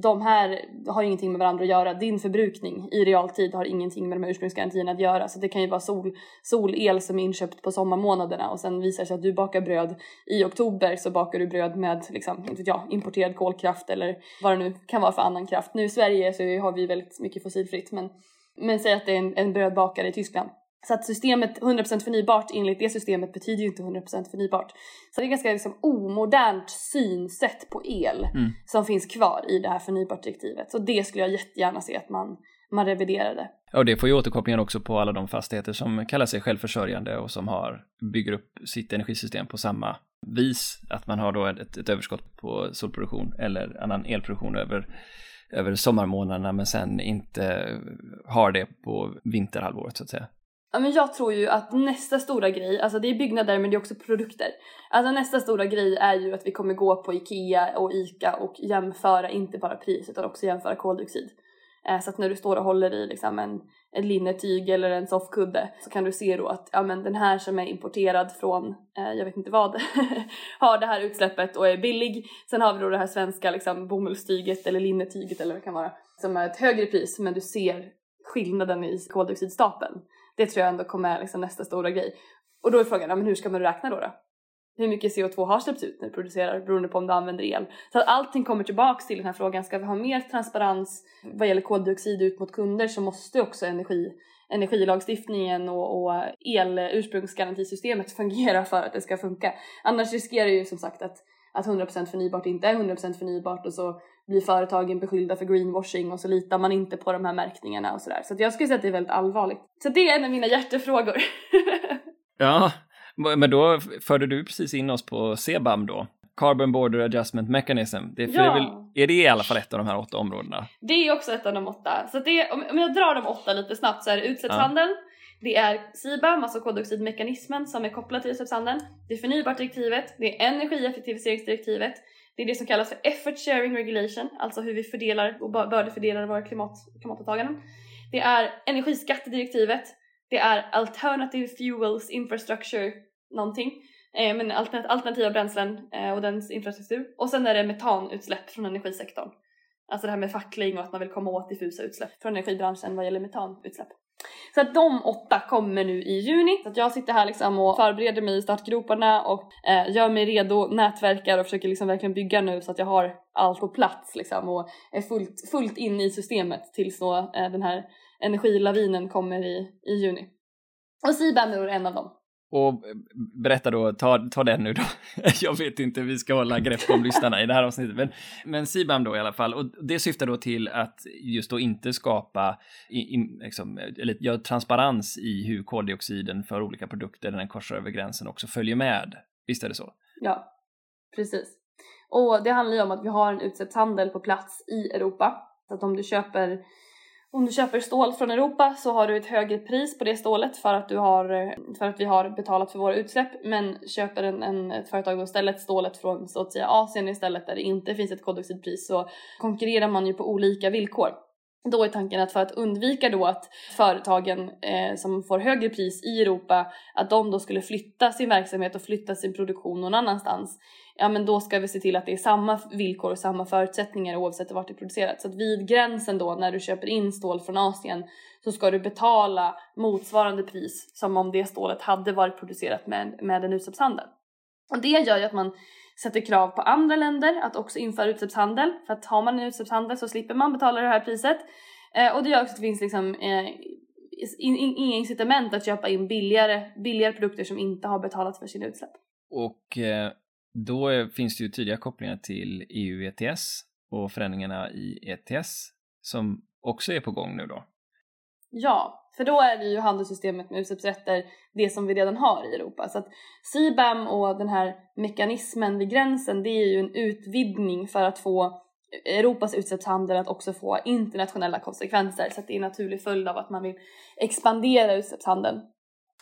de här har ingenting med varandra att göra. Din förbrukning i realtid har ingenting med de här ursprungsgarantierna att göra. Så det kan ju vara sol, solel som är inköpt på sommarmånaderna och sen visar sig att du bakar bröd i oktober så bakar du bröd med liksom, inte jag, importerad kolkraft eller vad det nu kan vara för annan kraft. Nu i Sverige så har vi väldigt mycket fossilfritt men, men säg att det är en, en brödbakare i Tyskland så att systemet 100% förnybart enligt det systemet betyder ju inte 100% förnybart. Så det är ganska liksom omodernt synsätt på el mm. som finns kvar i det här förnybart-direktivet. Så det skulle jag jättegärna se att man, man reviderade. Och det får ju återkopplingar också på alla de fastigheter som kallar sig självförsörjande och som har, bygger upp sitt energisystem på samma vis. Att man har då ett, ett överskott på solproduktion eller annan elproduktion över över sommarmånaderna men sen inte har det på vinterhalvåret så att säga. Ja, men jag tror ju att nästa stora grej, alltså det är byggnader men det är också produkter. Alltså nästa stora grej är ju att vi kommer gå på IKEA och ICA och jämföra inte bara pris utan också jämföra koldioxid. Eh, så att när du står och håller i liksom en, en linnetyg eller en soffkudde så kan du se då att ja, men den här som är importerad från, eh, jag vet inte vad, har det här utsläppet och är billig. Sen har vi då det här svenska liksom, bomullstyget eller linnetyget eller vad det kan vara som är ett högre pris men du ser skillnaden i koldioxidstapeln. Det tror jag ändå kommer liksom nästa stora grej. Och då är frågan, ja, men hur ska man räkna då, då? Hur mycket CO2 har släppts ut när du producerar beroende på om du använder el. Så att allting kommer tillbaks till den här frågan, ska vi ha mer transparens vad gäller koldioxid ut mot kunder så måste också energi, energilagstiftningen och, och elursprungsgarantisystemet fungera för att det ska funka. Annars riskerar ju som sagt att att 100% förnybart inte är 100% förnybart och så blir företagen beskyllda för greenwashing och så litar man inte på de här märkningarna och sådär. Så jag skulle säga att det är väldigt allvarligt. Så det är en av mina hjärtefrågor. ja, men då förde du precis in oss på CBAM då. Carbon Border Adjustment Mechanism. Det är, ja. det är, väl, är det i alla fall ett av de här åtta områdena? Det är också ett av de åtta. Så det, om jag drar de åtta lite snabbt så är det utsläppshandeln, ja. Det är CBAM, alltså koldioxidmekanismen som är kopplad till utsläppshandeln. Det är förnybartdirektivet, det är energieffektiviseringsdirektivet, det är det som kallas för effort sharing regulation, alltså hur vi fördelar och bördefördelar våra klimat, klimatåtaganden. Det är energiskattedirektivet, det är alternative fuels infrastructure någonting, eh, men alternativa bränslen eh, och dens infrastruktur. Och sen är det metanutsläpp från energisektorn. Alltså det här med fackling och att man vill komma åt diffusa utsläpp från energibranschen vad gäller metanutsläpp. Så att de åtta kommer nu i juni. Så att jag sitter här liksom och förbereder mig i startgroparna och eh, gör mig redo, nätverkar och försöker liksom verkligen bygga nu så att jag har allt på plats liksom och är fullt, fullt in i systemet tills då eh, den här energilavinen kommer i, i juni. Och CBAM är en av dem. Och eh, berätta då, ta, ta den nu då. Jag vet inte, vi ska hålla grepp om lyssnarna i det här avsnittet. Men, men CBAM då i alla fall. Och det syftar då till att just då inte skapa i, i, liksom, eller, ja, transparens i hur koldioxiden för olika produkter när den korsar över gränsen också följer med. Visst är det så? Ja, precis. Och det handlar ju om att vi har en utsläppshandel på plats i Europa. Så att om du köper om du köper stål från Europa så har du ett högre pris på det stålet för att, du har, för att vi har betalat för våra utsläpp men köper en, en, ett företag då istället stålet från så att säga Asien istället där det inte finns ett koldioxidpris så konkurrerar man ju på olika villkor. Då är tanken att för att undvika då att företagen eh, som får högre pris i Europa, att de då skulle flytta sin verksamhet och flytta sin produktion någon annanstans. Ja men då ska vi se till att det är samma villkor och samma förutsättningar oavsett vart det är producerat. Så att vid gränsen då när du köper in stål från Asien så ska du betala motsvarande pris som om det stålet hade varit producerat med, med en utsläppshandel. Och det gör ju att man sätter krav på andra länder att också införa utsläppshandel. För att har man en utsläppshandel så slipper man betala det här priset. Eh, och det gör också att det finns liksom eh, inga incitament att köpa in billigare, billigare produkter som inte har betalat för sina utsläpp. Och eh, då finns det ju tydliga kopplingar till EU ETS och förändringarna i ETS som också är på gång nu då. Ja, för då är det ju handelssystemet med utsläppsrätter det som vi redan har i Europa. Så att CBAM och den här mekanismen vid gränsen det är ju en utvidgning för att få Europas utsläppshandel att också få internationella konsekvenser. Så att det är en naturlig följd av att man vill expandera utsläppshandeln.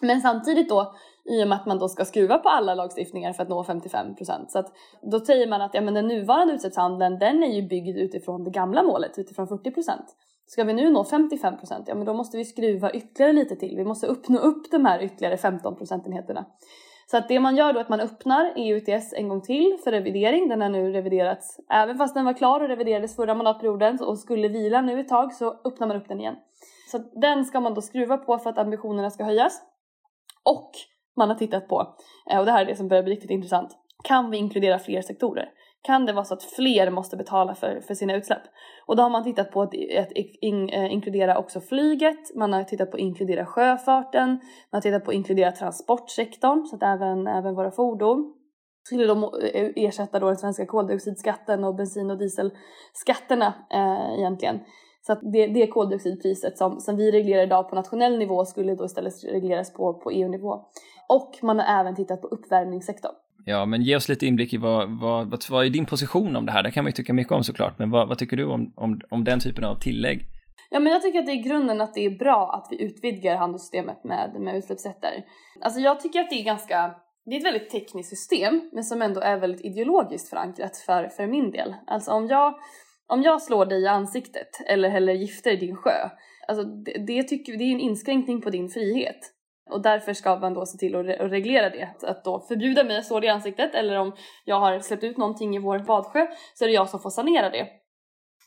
Men samtidigt då, i och med att man då ska skruva på alla lagstiftningar för att nå 55 procent. Så att då säger man att ja, men den nuvarande utsläppshandeln den är ju byggd utifrån det gamla målet, utifrån 40 procent. Ska vi nu nå 55 procent, ja men då måste vi skruva ytterligare lite till. Vi måste uppnå upp de här ytterligare 15 procentenheterna. Så att det man gör då är att man öppnar EUTS en gång till för revidering. Den har nu reviderats, även fast den var klar och reviderades förra mandatperioden och skulle vila nu ett tag så öppnar man upp den igen. Så den ska man då skruva på för att ambitionerna ska höjas. Och man har tittat på, eh, och det här är det som börjar bli riktigt intressant, kan vi inkludera fler sektorer? Kan det vara så att fler måste betala för, för sina utsläpp. Och då har man tittat på att, att in, eh, inkludera också flyget, man har tittat på att inkludera sjöfarten, man har tittat på att inkludera transportsektorn så att även, även våra fordon skulle de eh, ersätta då den svenska koldioxidskatten och bensin och dieselskatterna eh, egentligen. Så att det, det koldioxidpriset som, som vi reglerar idag på nationell nivå skulle då istället regleras på, på EU-nivå. Och man har även tittat på uppvärmningssektorn. Ja, men ge oss lite inblick i vad, vad, vad, vad är din position om det här? Det kan man ju tycka mycket om såklart, men vad, vad tycker du om, om, om den typen av tillägg? Ja, men jag tycker att det är grunden att det är bra att vi utvidgar handelssystemet med, med utsläppsrätter. Alltså jag tycker att det är ganska, det är ett väldigt tekniskt system, men som ändå är väldigt ideologiskt förankrat för, för min del. Alltså om jag, om jag slår dig i ansiktet eller häller gifter i din sjö, alltså det, det, tycker, det är en inskränkning på din frihet. Och därför ska man då se till att, re reglera det. Att då förbjuda mig att slå i ansiktet eller om jag har släppt ut någonting i vår badsjö så är det jag som får sanera det.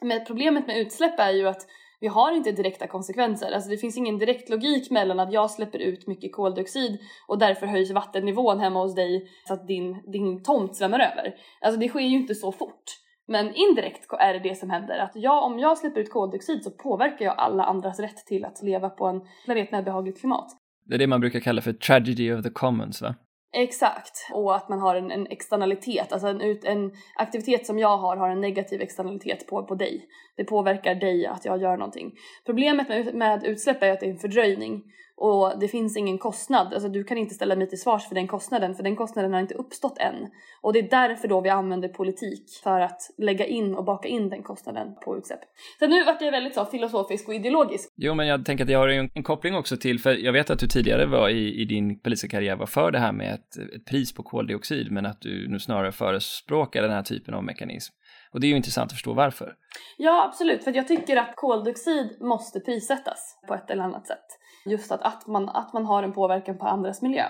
Men problemet med utsläpp är ju att vi har inte direkta konsekvenser. Alltså det finns ingen direkt logik mellan att jag släpper ut mycket koldioxid och därför höjs vattennivån hemma hos dig så att din, din tomt svämmar över. Alltså det sker ju inte så fort. Men indirekt är det det som händer. Att jag, om jag släpper ut koldioxid så påverkar jag alla andras rätt till att leva på en planet med behagligt klimat. Det är det man brukar kalla för tragedy of the commons va? Exakt, och att man har en, en externalitet, alltså en, ut, en aktivitet som jag har har en negativ externalitet på, på dig. Det påverkar dig att jag gör någonting. Problemet med, med utsläpp är att det är en fördröjning och det finns ingen kostnad. Alltså du kan inte ställa mig till svars för den kostnaden för den kostnaden har inte uppstått än. Och det är därför då vi använder politik för att lägga in och baka in den kostnaden på utsläpp. Så nu vart jag väldigt så filosofisk och ideologisk. Jo, men jag tänker att jag har en, en koppling också till, för jag vet att du tidigare var i, i din politiska karriär var för det här med ett, ett pris på koldioxid, men att du nu snarare förespråkar den här typen av mekanism. Och det är ju intressant att förstå varför. Ja, absolut. För jag tycker att koldioxid måste prissättas på ett eller annat sätt. Just att, att, man, att man har en påverkan på andras miljö.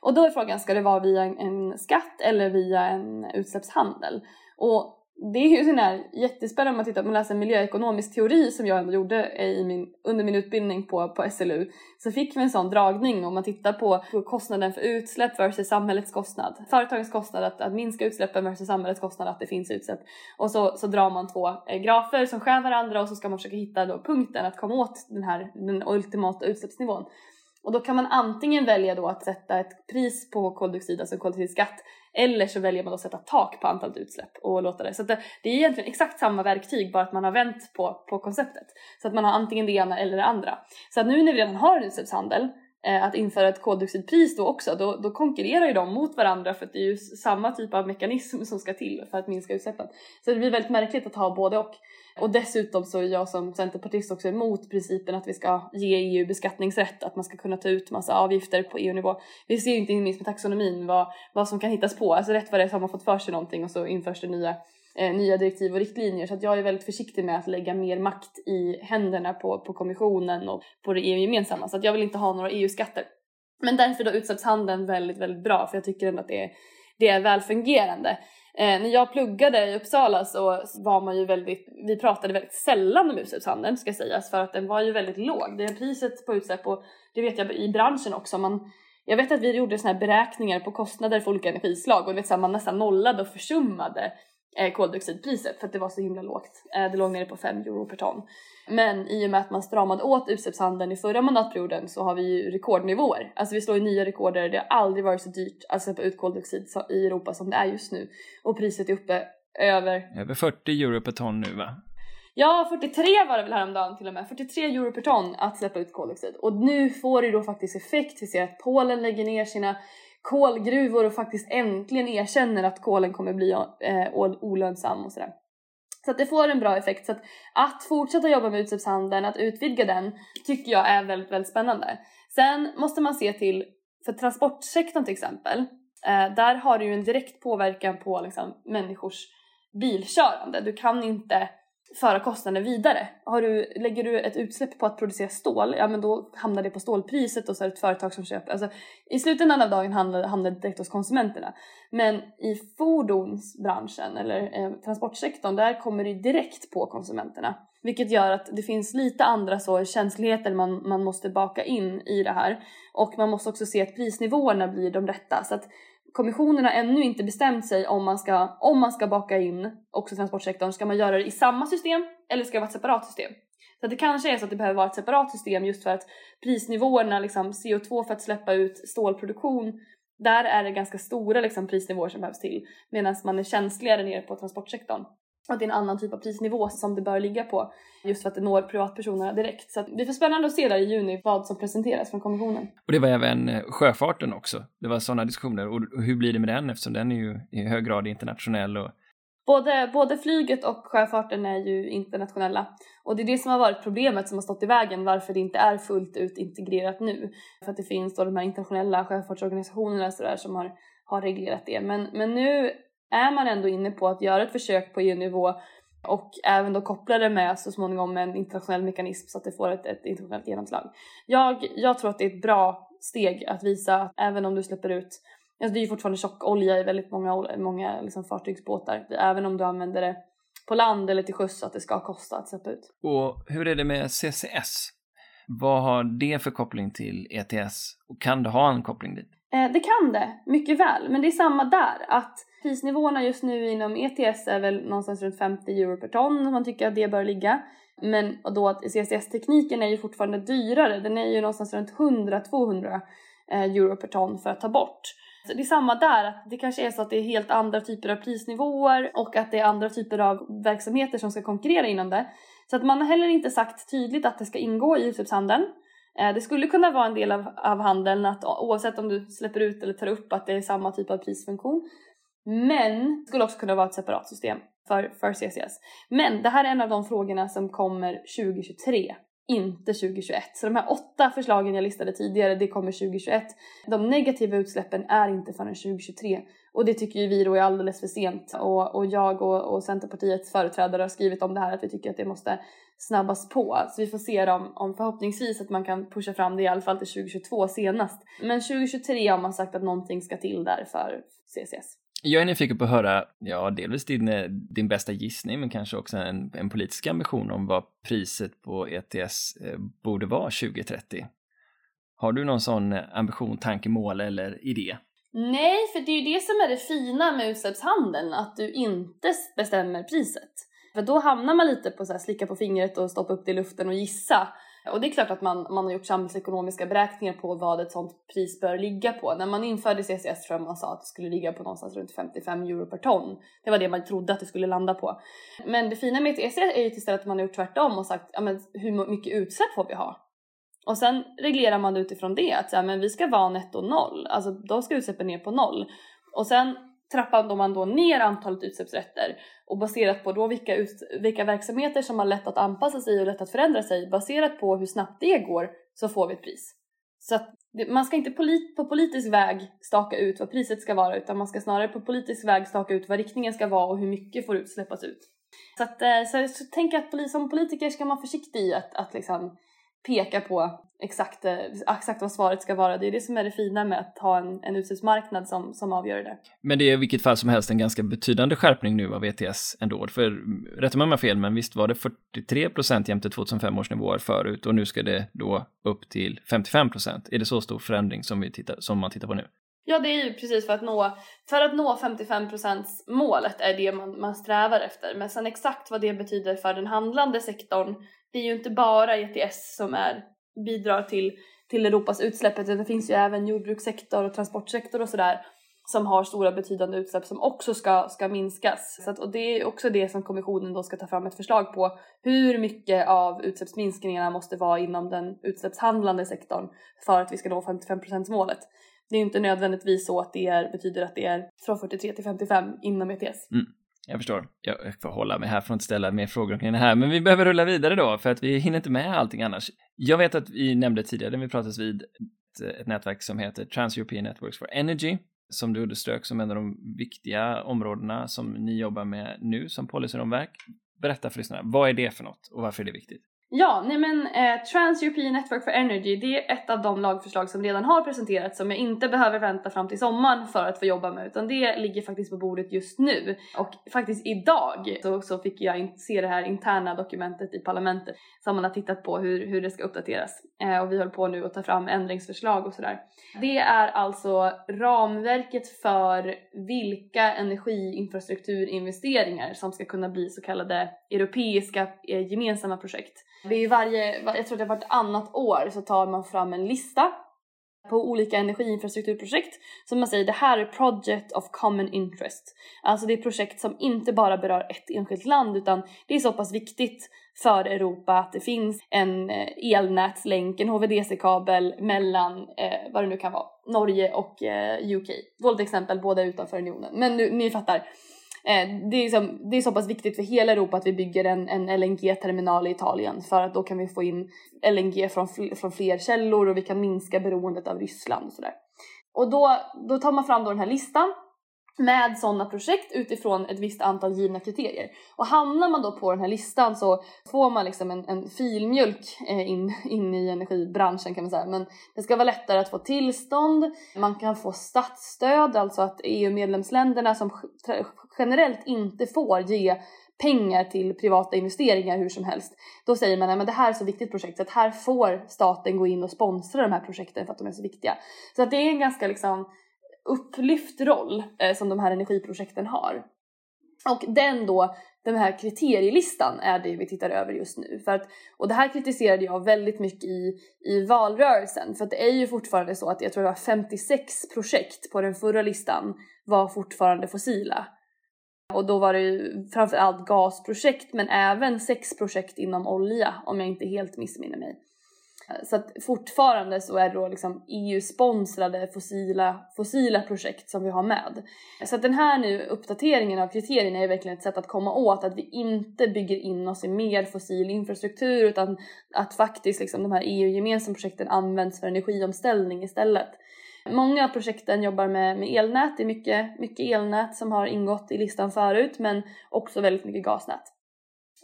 Och då är frågan, ska det vara via en skatt eller via en utsläppshandel? Och det är ju sån här jättespännande om man tittar, man läser miljöekonomisk teori som jag ändå gjorde i min, under min utbildning på, på SLU. Så fick vi en sån dragning om man tittar på kostnaden för utsläpp versus samhällets kostnad. Företagens kostnad att, att minska utsläppen versus samhällets kostnad att det finns utsläpp. Och så, så drar man två eh, grafer som skär varandra och så ska man försöka hitta då punkten att komma åt den här den ultimata utsläppsnivån. Och då kan man antingen välja då att sätta ett pris på koldioxid, alltså koldioxidskatt, eller så väljer man att sätta tak på antalet utsläpp och låta det. Så det, det, är egentligen exakt samma verktyg, bara att man har vänt på, på konceptet. Så att man har antingen det ena eller det andra. Så att nu när vi redan har en utsläppshandel, Eh, att införa ett koldioxidpris då också, då, då konkurrerar ju de mot varandra för att det är ju samma typ av mekanism som ska till för att minska utsläppen. Så det blir väldigt märkligt att ha både och. Och dessutom så är jag som centerpartist också emot principen att vi ska ge EU beskattningsrätt, att man ska kunna ta ut massa avgifter på EU-nivå. Vi ser ju inte minst med taxonomin vad, vad som kan hittas på, alltså rätt vad det är så har man fått för sig någonting och så införs det nya eh, nya direktiv och riktlinjer så att jag är väldigt försiktig med att lägga mer makt i händerna på, på kommissionen och på det EU-gemensamma så att jag vill inte ha några EU-skatter. Men därför då utsläppshandeln väldigt, väldigt bra för jag tycker ändå att det är, det är välfungerande. Eh, när jag pluggade i Uppsala så var man ju väldigt, vi pratade väldigt sällan om utsläppshandeln ska sägas för att den var ju väldigt låg. Det är priset på utsläpp och det vet jag i branschen också. Man, jag vet att vi gjorde såna här beräkningar på kostnader för olika energislag och vet, så här, man nästan nollade och försummade koldioxidpriset för att det var så himla lågt. Eh, det låg nere på 5 euro per ton. Men i och med att man stramade åt utsläppshandeln i förra mandatperioden så har vi ju rekordnivåer. Alltså vi slår ju nya rekorder. Det har aldrig varit så dyrt att släppa ut koldioxid i Europa som det är just nu. Och priset är uppe över... Över 40 euro per ton nu va? Ja, 43 var det väl häromdagen till och med. 43 euro per ton att släppa ut koldioxid. Och nu får det då faktiskt effekt. Vi ser att Polen lägger ner sina kolgruvor och faktiskt äntligen erkänner att kolen kommer bli eh, olönsam och sådär. Så att det får en bra effekt. Så att, att fortsätta jobba med utsläppshandeln, att utvidga den, tycker jag är väldigt, väldigt spännande. Sen måste man se till, för transportsektorn till exempel, eh, där har det ju en direkt påverkan på liksom, människors bilkörande. Du kan inte föra kostnaden vidare. Har du, lägger du ett utsläpp på att producera stål, ja men då hamnar det på stålpriset och så är det ett företag som köper. Alltså, I slutändan av dagen hamnar, hamnar det direkt hos konsumenterna. Men i fordonsbranschen eller eh, transportsektorn, där kommer det direkt på konsumenterna. Vilket gör att det finns lite andra så känsligheter man, man måste baka in i det här. Och man måste också se att prisnivåerna blir de rätta. Så att kommissionen har ännu inte bestämt sig om man ska, om man ska baka in också transportsektorn. Ska man göra det i samma system eller ska det vara ett separat system? Så det kanske är så att det behöver vara ett separat system just för att prisnivåerna, liksom CO2 för att släppa ut stålproduktion, där är det ganska stora liksom, prisnivåer som behövs till. Medan man är känsligare nere på transportsektorn att det är en annan typ av prisnivå som det bör ligga på just för att det når privatpersonerna direkt. Så att det får spännande att se där i juni vad som presenteras från kommissionen. Och det var även eh, sjöfarten också. Det var sådana diskussioner. Och hur blir det med den eftersom den är ju i hög grad internationell och Både, både flyget och sjöfarten är ju internationella och det är det som har varit problemet som har stått i vägen varför det inte är fullt ut integrerat nu. För att det finns då de här internationella sjöfartsorganisationerna så där, som har, har reglerat det. Men, men nu är man ändå inne på att göra ett försök på EU-nivå och även då koppla det med så småningom en internationell mekanism så att det får ett, ett internationellt genomslag. Jag, jag tror att det är ett bra steg att visa att även om du släpper ut Alltså det är ju fortfarande tjockolja i väldigt många, många liksom fartygsbåtar. Även om du använder det på land eller till sjöss att det ska kosta att släppa ut. Och hur är det med CCS? Vad har det för koppling till ETS? Och kan det ha en koppling dit? Eh, det kan det, mycket väl. Men det är samma där. Att prisnivåerna just nu inom ETS är väl någonstans runt 50 euro per ton. Man tycker att det bör ligga. Men då att CCS-tekniken är ju fortfarande dyrare. Den är ju någonstans runt 100-200 eh, euro per ton för att ta bort. Så det är samma där, att det kanske är så att det är helt andra typer av prisnivåer och att det är andra typer av verksamheter som ska konkurrera inom det. Så att man har heller inte sagt tydligt att det ska ingå i utsläppshandeln. Eh, det skulle kunna vara en del av, av handeln att oavsett om du släpper ut eller tar upp att det är samma typ av prisfunktion. Men det skulle också kunna vara ett separat system för, för CCS. Men det här är en av de frågorna som kommer 2023 inte 2021. Så de här åtta förslagen jag listade tidigare, det kommer 2021. De negativa utsläppen är inte förrän 2023 och det tycker ju vi då är alldeles för sent och, och jag och, och Centerpartiets företrädare har skrivit om det här att vi tycker att det måste snabbas på. Så vi får se om, om förhoppningsvis att man kan pusha fram det i alla fall till 2022 senast. Men 2023 har man sagt att någonting ska till där för CCS. Jag är nyfiken på att höra, ja, delvis din, eh, din bästa gissning, men kanske också en, en politisk ambition om vad priset på ETS eh, borde vara 2030. Har du någon sån eh, ambition, tanke, mål eller idé? Nej, för det är ju det som är det fina med utsläppshandeln, att du inte bestämmer priset. För då hamnar man lite på så här, slicka på fingret och stoppa upp det i luften och gissa. Och det är klart att man, man har gjort samhällsekonomiska beräkningar på vad ett sånt pris bör ligga på. När man införde CCS tror jag man sa att det skulle ligga på någonstans runt 55 euro per ton. Det var det man trodde att det skulle landa på. Men det fina med ECS är ju istället att man har gjort tvärtom och sagt ja, men hur mycket utsläpp får vi ha? Och sen reglerar man utifrån det att så här, men vi ska vara netto noll, alltså då ska utsläppen ner på noll. Och sen trappar man då ner antalet utsläppsrätter och baserat på då vilka, ut, vilka verksamheter som har lätt att anpassa sig och lätt att förändra sig baserat på hur snabbt det går så får vi ett pris. Så att man ska inte polit på politisk väg staka ut vad priset ska vara utan man ska snarare på politisk väg staka ut vad riktningen ska vara och hur mycket får utsläppas ut. Så, att, eh, så, så tänker jag att som politiker ska man vara försiktig i att, att liksom peka på exakt, eh, exakt vad svaret ska vara. Det är det som är det fina med att ha en, en utsläppsmarknad som, som avgör det. Men det är i vilket fall som helst en ganska betydande skärpning nu av ETS ändå. För rätta mig om jag fel, men visst var det 43 procent jämte 2005 års nivåer förut och nu ska det då upp till 55 procent. Är det så stor förändring som, vi tittar, som man tittar på nu? Ja, det är ju precis för att nå, för att nå 55% målet är det man, man strävar efter. Men sen exakt vad det betyder för den handlande sektorn, det är ju inte bara ETS som är, bidrar till, till Europas utsläpp, utan det finns ju även jordbrukssektor och transportsektor och sådär som har stora betydande utsläpp som också ska, ska minskas. Så att, och det är också det som kommissionen då ska ta fram ett förslag på. Hur mycket av utsläppsminskningarna måste vara inom den utsläppshandlande sektorn för att vi ska nå 55 målet det är inte nödvändigtvis så att det är, betyder att det är från 43 till 55 inom ETS. Mm. Jag förstår. Jag får hålla mig här för att inte ställa mer frågor kring det här, men vi behöver rulla vidare då för att vi hinner inte med allting annars. Jag vet att vi nämnde tidigare när vi pratades vid ett, ett nätverk som heter Trans-European Networks for Energy som du underströk som en av de viktiga områdena som ni jobbar med nu som policyramverk. Berätta för lyssnarna, vad är det för något och varför är det viktigt? Ja, nej men eh, Trans-European Network for Energy det är ett av de lagförslag som redan har presenterats som jag inte behöver vänta fram till sommaren för att få jobba med utan det ligger faktiskt på bordet just nu. Och faktiskt idag så, så fick jag in, se det här interna dokumentet i parlamentet som man har tittat på hur, hur det ska uppdateras. Eh, och vi håller på nu att ta fram ändringsförslag och sådär. Det är alltså ramverket för vilka energiinfrastrukturinvesteringar som ska kunna bli så kallade europeiska eh, gemensamma projekt. Det är varje, jag tror det är vartannat år så tar man fram en lista på olika energiinfrastrukturprojekt som man säger det här är project of common interest. Alltså det är projekt som inte bara berör ett enskilt land utan det är så pass viktigt för Europa att det finns en eh, elnätslänk, en HVDC-kabel mellan eh, vad det nu kan vara, Norge och eh, UK. Dåligt exempel, båda utanför unionen. Men nu, ni fattar. Eh, det, är liksom, det är så pass viktigt för hela Europa att vi bygger en, en LNG-terminal i Italien för att då kan vi få in LNG från, fl från fler källor och vi kan minska beroendet av Ryssland och sådär. Och då, då tar man fram då den här listan med sådana projekt utifrån ett visst antal givna kriterier. Och hamnar man då på den här listan så får man liksom en, en filmjölk eh, in, in i energibranschen kan man säga. Men det ska vara lättare att få tillstånd, man kan få statsstöd, alltså att EU-medlemsländerna som generellt inte får ge pengar till privata investeringar hur som helst. Då säger man att det här är så viktigt projekt så att här får staten gå in och sponsra de här projekten för att de är så viktiga. Så att det är en ganska liksom upplyft roll eh, som de här energiprojekten har. Och den då, den här kriterielistan är det vi tittar över just nu. För att, och det här kritiserade jag väldigt mycket i, i valrörelsen. För att det är ju fortfarande så att jag tror det var 56 projekt på den förra listan var fortfarande fossila. Och då var det ju framförallt gasprojekt men även sex projekt inom olja om jag inte helt missminner mig. Så att fortfarande så är det då liksom EU-sponsrade fossila, fossila projekt som vi har med. Så att den här nu uppdateringen av kriterierna är verkligen ett sätt att komma åt att vi inte bygger in oss i mer fossil infrastruktur utan att faktiskt liksom de här EU-gemensamma projekten används för energiomställning istället. Många av projekten jobbar med, med elnät, det är mycket, mycket elnät som har ingått i listan förut men också väldigt mycket gasnät.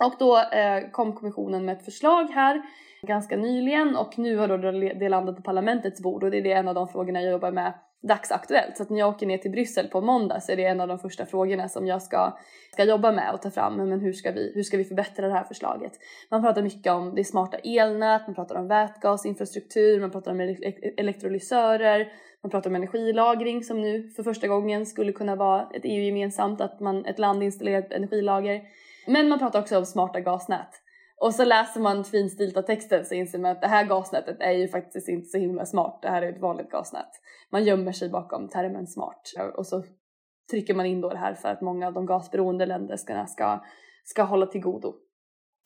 Och då eh, kom kommissionen med ett förslag här ganska nyligen och nu har då det landat på parlamentets bord och det är en av de frågorna jag jobbar med dagsaktuellt. Så att när jag åker ner till Bryssel på måndag så är det en av de första frågorna som jag ska, ska jobba med och ta fram. Men hur ska, vi, hur ska vi förbättra det här förslaget? Man pratar mycket om det smarta elnät, man pratar om vätgasinfrastruktur, man pratar om e-, elektrolysörer, man pratar om energilagring som nu för första gången skulle kunna vara ett EU-gemensamt, att man, ett land installerar ett energilager. Men man pratar också om smarta gasnät. Och så läser man finstilta texten så inser man att det här gasnätet är ju faktiskt inte så himla smart. Det här är ett vanligt gasnät. Man gömmer sig bakom termen smart och så trycker man in då det här för att många av de gasberoende länderna ska, ska hålla till godo.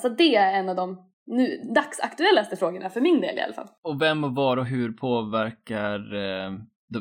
Så det är en av de nu, dagsaktuellaste frågorna för min del i alla fall. Och vem och var och hur påverkar eh,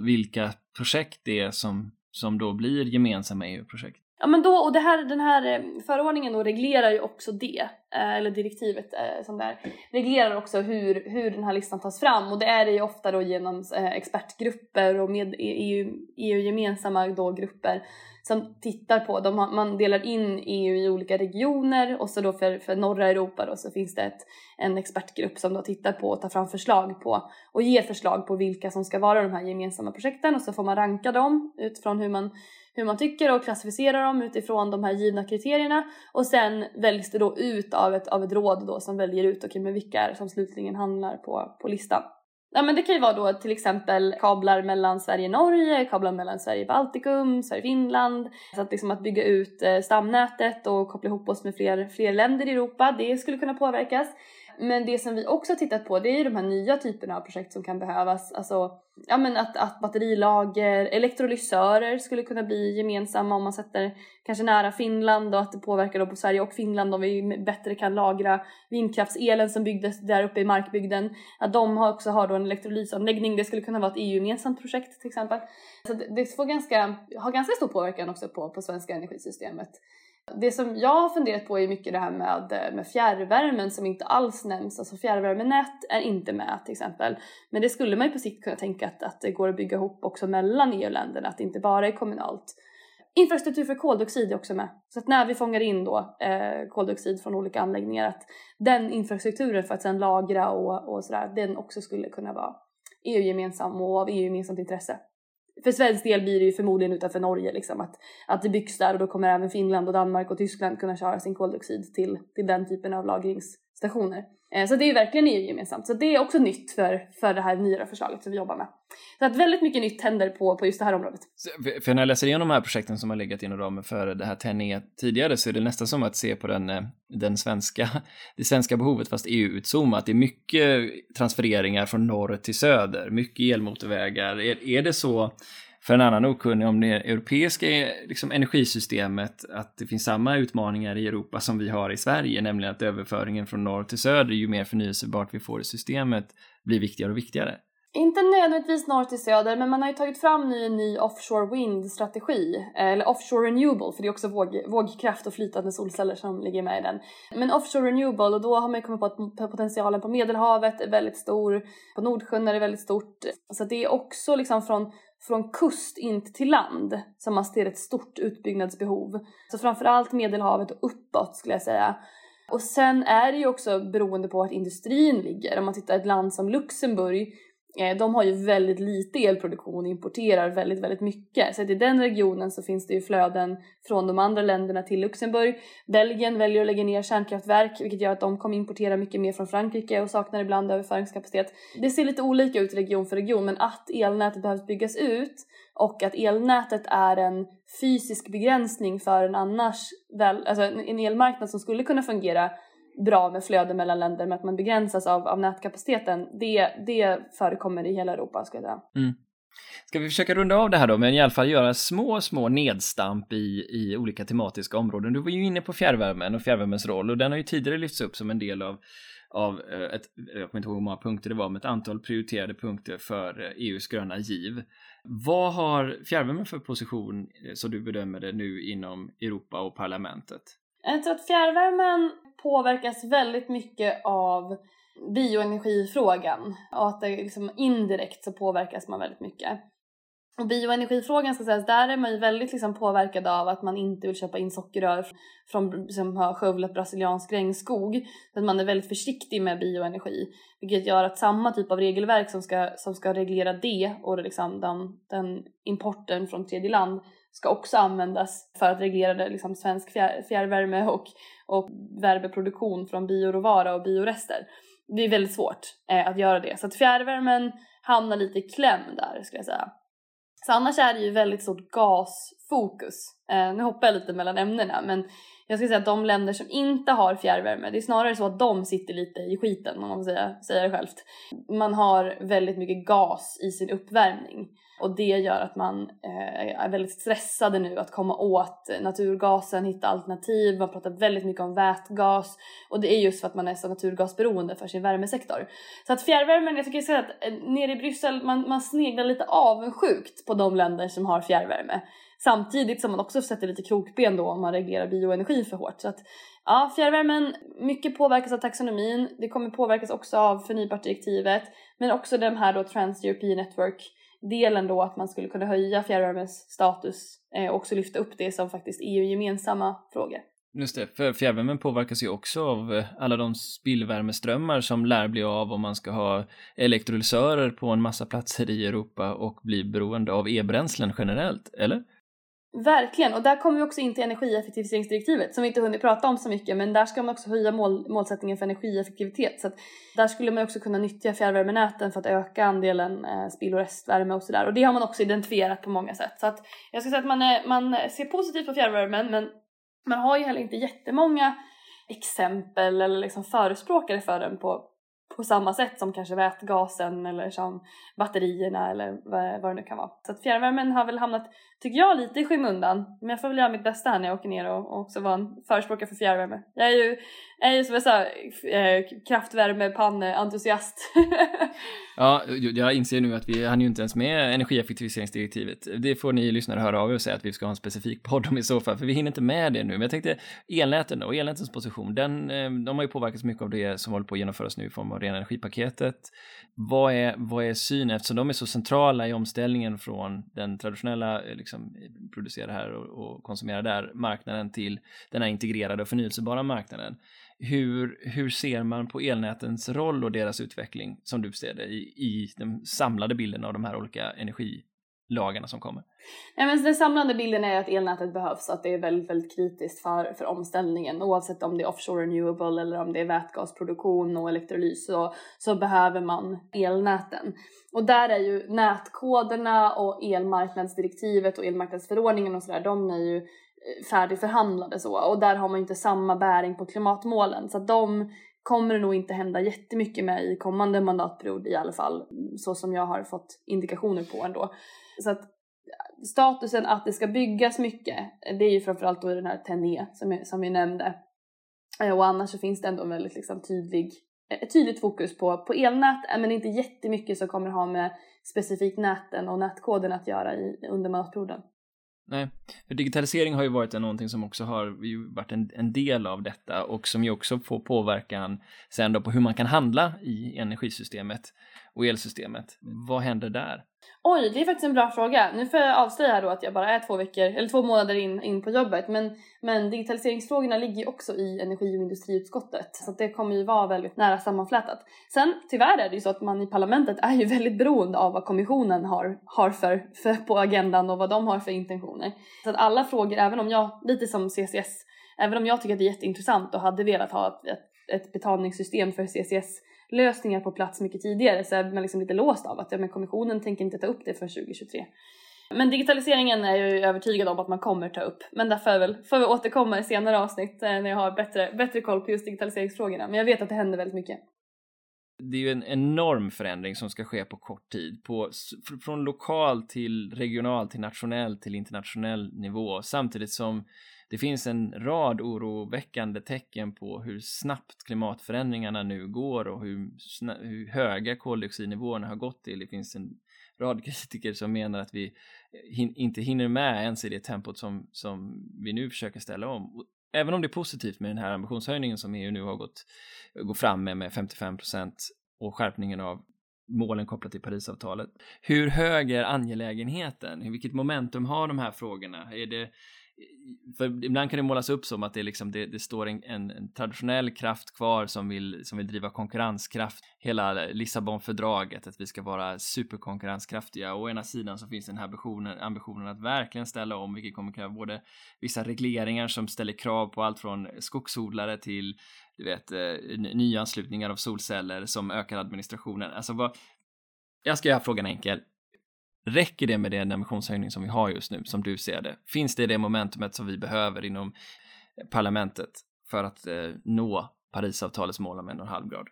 vilka projekt det är som, som då blir gemensamma EU-projekt? Ja men då, och det här, den här eh, förordningen då reglerar ju också det. Eh, eller direktivet eh, som det är, reglerar också hur, hur den här listan tas fram och det är det ju ofta då genom expertgrupper och med EU, EU-gemensamma då grupper som tittar på, de har, man delar in EU i olika regioner och så då för, för norra Europa då så finns det ett, en expertgrupp som då tittar på och tar fram förslag på och ger förslag på vilka som ska vara de här gemensamma projekten och så får man ranka dem utifrån hur man hur man tycker och klassificerar dem utifrån de här givna kriterierna och sen väljs det då ut av ett, av ett råd då som väljer ut okay, men vilka som slutligen hamnar på, på listan. Ja men det kan ju vara då till exempel kablar mellan Sverige och Norge, kablar mellan Sverige och Baltikum, Sverige och Finland. Så att liksom att bygga ut eh, stamnätet och koppla ihop oss med fler, fler länder i Europa, det skulle kunna påverkas. Men det som vi också har tittat på det är ju de här nya typerna av projekt som kan behövas. Alltså ja, men att, att batterilager, elektrolysörer skulle kunna bli gemensamma om man sätter kanske nära Finland och att det påverkar då på Sverige och Finland om vi bättre kan lagra vindkraftselen som byggdes där uppe i markbygden. Att de också har då en elektrolysanläggning. Det skulle kunna vara ett EU-gemensamt projekt till exempel. Så det, det får ganska, har ganska stor påverkan också på, på svenska energisystemet. Det som jag har funderat på är mycket det här med, eh, med fjärrvärmen som inte alls nämns. Alltså fjärrvärmenät är inte med till exempel. Men det skulle man ju på sikt kunna tänka att, att det går att bygga ihop också mellan EU-länderna, att det inte bara är kommunalt. Infrastruktur för koldioxid är också med. Så att när vi fångar in då eh, koldioxid från olika anläggningar att den infrastrukturen för att sedan lagra och, och sådär, den också skulle kunna vara EU-gemensam och av EU-gemensamt intresse för svensk del blir det ju förmodligen utanför Norge liksom att, att det byggs där och då kommer även Finland och Danmark och Tyskland kunna köra sin koldioxid till, till den typen av lagringsstationer. Eh, så det är ju verkligen EU-gemensamt. Så det är också nytt för, för det här nya förslaget som vi jobbar med. Så att väldigt mycket nytt händer på, på just det här området. För när jag läser igenom de här projekten som har legat inom ramen för det här TEN-E tidigare så är det nästan som att se på den, eh, den svenska, det svenska behovet fast EU-utzoomat. Det är mycket transfereringar från norr till söder, mycket elmotorvägar. Är, är det så för en annan okunnig om det europeiska liksom, energisystemet att det finns samma utmaningar i Europa som vi har i Sverige, nämligen att överföringen från norr till söder, ju mer förnyelsebart vi får i systemet, blir viktigare och viktigare. Inte nödvändigtvis norr till söder, men man har ju tagit fram en ny offshore wind-strategi, eller offshore renewable, för det är också våg, vågkraft och flytande solceller som ligger med i den. Men offshore renewable, och då har man ju kommit på att potentialen på Medelhavet är väldigt stor, på Nordsjön är det väldigt stort. Så det är också liksom från, från kust in till land som man ser ett stort utbyggnadsbehov. Så framförallt Medelhavet och uppåt skulle jag säga. Och sen är det ju också beroende på vart industrin ligger. Om man tittar ett land som Luxemburg Eh, de har ju väldigt lite elproduktion och importerar väldigt, väldigt mycket. Så att i den regionen så finns det ju flöden från de andra länderna till Luxemburg. Belgien väljer att lägga ner kärnkraftverk vilket gör att de kommer importera mycket mer från Frankrike och saknar ibland överföringskapacitet. Det ser lite olika ut region för region men att elnätet behöver byggas ut och att elnätet är en fysisk begränsning för en annars väl, alltså en elmarknad som skulle kunna fungera bra med flöde mellan länder men att man begränsas av, av nätkapaciteten, det, det förekommer i hela Europa skulle jag säga. Mm. Ska vi försöka runda av det här då, men i alla fall göra små, små nedstamp i, i olika tematiska områden. Du var ju inne på fjärrvärmen och fjärrvärmens roll och den har ju tidigare lyfts upp som en del av av eh, ett, jag kommer inte ihåg hur många punkter det var, men ett antal prioriterade punkter för eh, EUs gröna giv. Vad har fjärrvärmen för position eh, som så du bedömer det nu inom Europa och parlamentet? Jag tror att fjärrvärmen påverkas väldigt mycket av bioenergifrågan och att det liksom indirekt så påverkas man väldigt mycket. Och bioenergifrågan ska sägas, där är man ju väldigt liksom påverkad av att man inte vill köpa in sockerrör från, som har skövlat brasiliansk regnskog. Så att man är väldigt försiktig med bioenergi. Vilket gör att samma typ av regelverk som ska, som ska reglera det och liksom den, den importen från tredje land ska också användas för att reglera det, liksom svensk fjär, fjärrvärme och, och värmeproduktion från bioråvara och biorester. Det är väldigt svårt eh, att göra det. Så att fjärrvärmen hamnar lite i kläm där skulle jag säga. Så annars är det ju väldigt stort gasfokus. Eh, nu hoppar jag lite mellan ämnena men jag skulle säga att de länder som inte har fjärrvärme, det är snarare så att de sitter lite i skiten om man får säga, säga det självt. Man har väldigt mycket gas i sin uppvärmning och det gör att man eh, är väldigt stressade nu att komma åt naturgasen, hitta alternativ. Man pratar väldigt mycket om vätgas och det är just för att man är så naturgasberoende för sin värmesektor. Så att fjärrvärmen, jag tycker att eh, nere i Bryssel, man, man sneglar lite avundsjukt på de länder som har fjärrvärme. Samtidigt som man också sätter lite krokben då om man reglerar bioenergi för hårt. Så att ja, fjärrvärmen, mycket påverkas av taxonomin. Det kommer påverkas också av förnybartdirektivet. Men också den här då Trans-European Network delen då att man skulle kunna höja fjärrvärmens status eh, och också lyfta upp det som faktiskt EU-gemensamma frågor. Just det, för fjärrvärmen påverkas ju också av eh, alla de spillvärmeströmmar som lär bli av om man ska ha elektrolysörer på en massa platser i Europa och bli beroende av e-bränslen generellt, eller? Verkligen, och där kommer vi också in till energieffektiviseringsdirektivet som vi inte hunnit prata om så mycket men där ska man också höja mål, målsättningen för energieffektivitet så att där skulle man också kunna nyttja fjärrvärmenäten för att öka andelen eh, spill och restvärme och sådär och det har man också identifierat på många sätt så att jag ska säga att man, är, man ser positivt på fjärrvärmen men man har ju heller inte jättemånga exempel eller liksom förespråkare för den på, på samma sätt som kanske vätgasen eller som batterierna eller vad, vad det nu kan vara. Så att fjärrvärmen har väl hamnat, tycker jag, lite i skymundan. Men jag får väl göra mitt bästa här när jag åker ner och, och också vara en förespråkare för fjärrvärme. Jag är ju, är ju som jag sa, eh, kraftvärmepanneentusiast. ja, jag inser nu att vi hann ju inte ens med energieffektiviseringsdirektivet. Det får ni lyssnare höra av er och säga att vi ska ha en specifik podd om i så fall, för vi hinner inte med det nu. Men jag tänkte elnäten och elnätens position, den, eh, de har ju påverkats mycket av det som håller på att genomföras nu i form av rena energipaketet. Vad är, vad är synen, eftersom de är så centrala i omställningen från den traditionella eh, liksom, liksom, eh, producera här och, och konsumera där marknaden till den här integrerade och förnyelsebara marknaden hur, hur ser man på elnätens roll och deras utveckling som du ser det i, i den samlade bilden av de här olika energilagarna som kommer? Ja, men den samlade bilden är att elnätet behövs, att det är väldigt, väldigt kritiskt för, för omställningen. Oavsett om det är offshore renewable eller om det är vätgasproduktion och elektrolys så, så behöver man elnäten. Och där är ju nätkoderna och elmarknadsdirektivet och elmarknadsförordningen och sådär, de är ju eh, färdigförhandlade så och där har man ju inte samma bäring på klimatmålen så att de kommer det nog inte hända jättemycket med i kommande mandatperiod i alla fall så som jag har fått indikationer på ändå. Så att statusen att det ska byggas mycket det är ju framförallt då den här TEN-E som, jag, som vi nämnde eh, och annars så finns det ändå en väldigt liksom tydlig ett tydligt fokus på, på elnät eh, men inte jättemycket som kommer ha med specifikt näten och nätkoden att göra i, under mandatperioden. Nej, för digitalisering har ju varit någonting som också har varit en, en, del av detta och som ju också får påverkan sen då på hur man kan handla i energisystemet och elsystemet. Vad händer där? Oj, det är faktiskt en bra fråga. Nu får jag avslöja här då att jag bara är två veckor, eller två månader in, in på jobbet. Men, men digitaliseringsfrågorna ligger ju också i energi och industriutskottet. Så det kommer ju vara väldigt nära sammanflätat. Sen tyvärr är det ju så att man i parlamentet är ju väldigt beroende av vad kommissionen har, har för, för på agendan och vad de har för intentioner. Så att alla frågor, även om jag, lite som CCS, även om jag tycker att det är jätteintressant och hade velat ha ett, ett, ett betalningssystem för CCS lösningar på plats mycket tidigare så är man liksom lite låst av att ja, men kommissionen tänker inte ta upp det för 2023. Men digitaliseringen är jag ju övertygad om att man kommer ta upp. Men där får, väl, får vi återkomma i senare avsnitt eh, när jag har bättre, bättre koll på just digitaliseringsfrågorna. Men jag vet att det händer väldigt mycket. Det är ju en enorm förändring som ska ske på kort tid. På, från lokal till regional till nationell till internationell nivå. Samtidigt som det finns en rad oroväckande tecken på hur snabbt klimatförändringarna nu går och hur, hur höga koldioxidnivåerna har gått till. Det finns en rad kritiker som menar att vi hin inte hinner med ens i det tempot som, som vi nu försöker ställa om. Även om det är positivt med den här ambitionshöjningen som EU nu har gått, gått fram med med 55 procent och skärpningen av målen kopplat till Parisavtalet. Hur hög är angelägenheten? Vilket momentum har de här frågorna? Är det för ibland kan det målas upp som att det, liksom, det, det står en, en, en, traditionell kraft kvar som vill, som vill driva konkurrenskraft. Hela Lissabonfördraget, att vi ska vara superkonkurrenskraftiga. Å ena sidan så finns den här ambitionen, ambitionen att verkligen ställa om, vilket kommer kräva både vissa regleringar som ställer krav på allt från skogsodlare till du vet, eh, nyanslutningar av solceller som ökar administrationen. Alltså vad, jag ska göra frågan enkel. Räcker det med den ambitionshöjning som vi har just nu, som du ser det? Finns det det momentumet som vi behöver inom eh, parlamentet för att eh, nå Parisavtalets mål om en och en halv grad?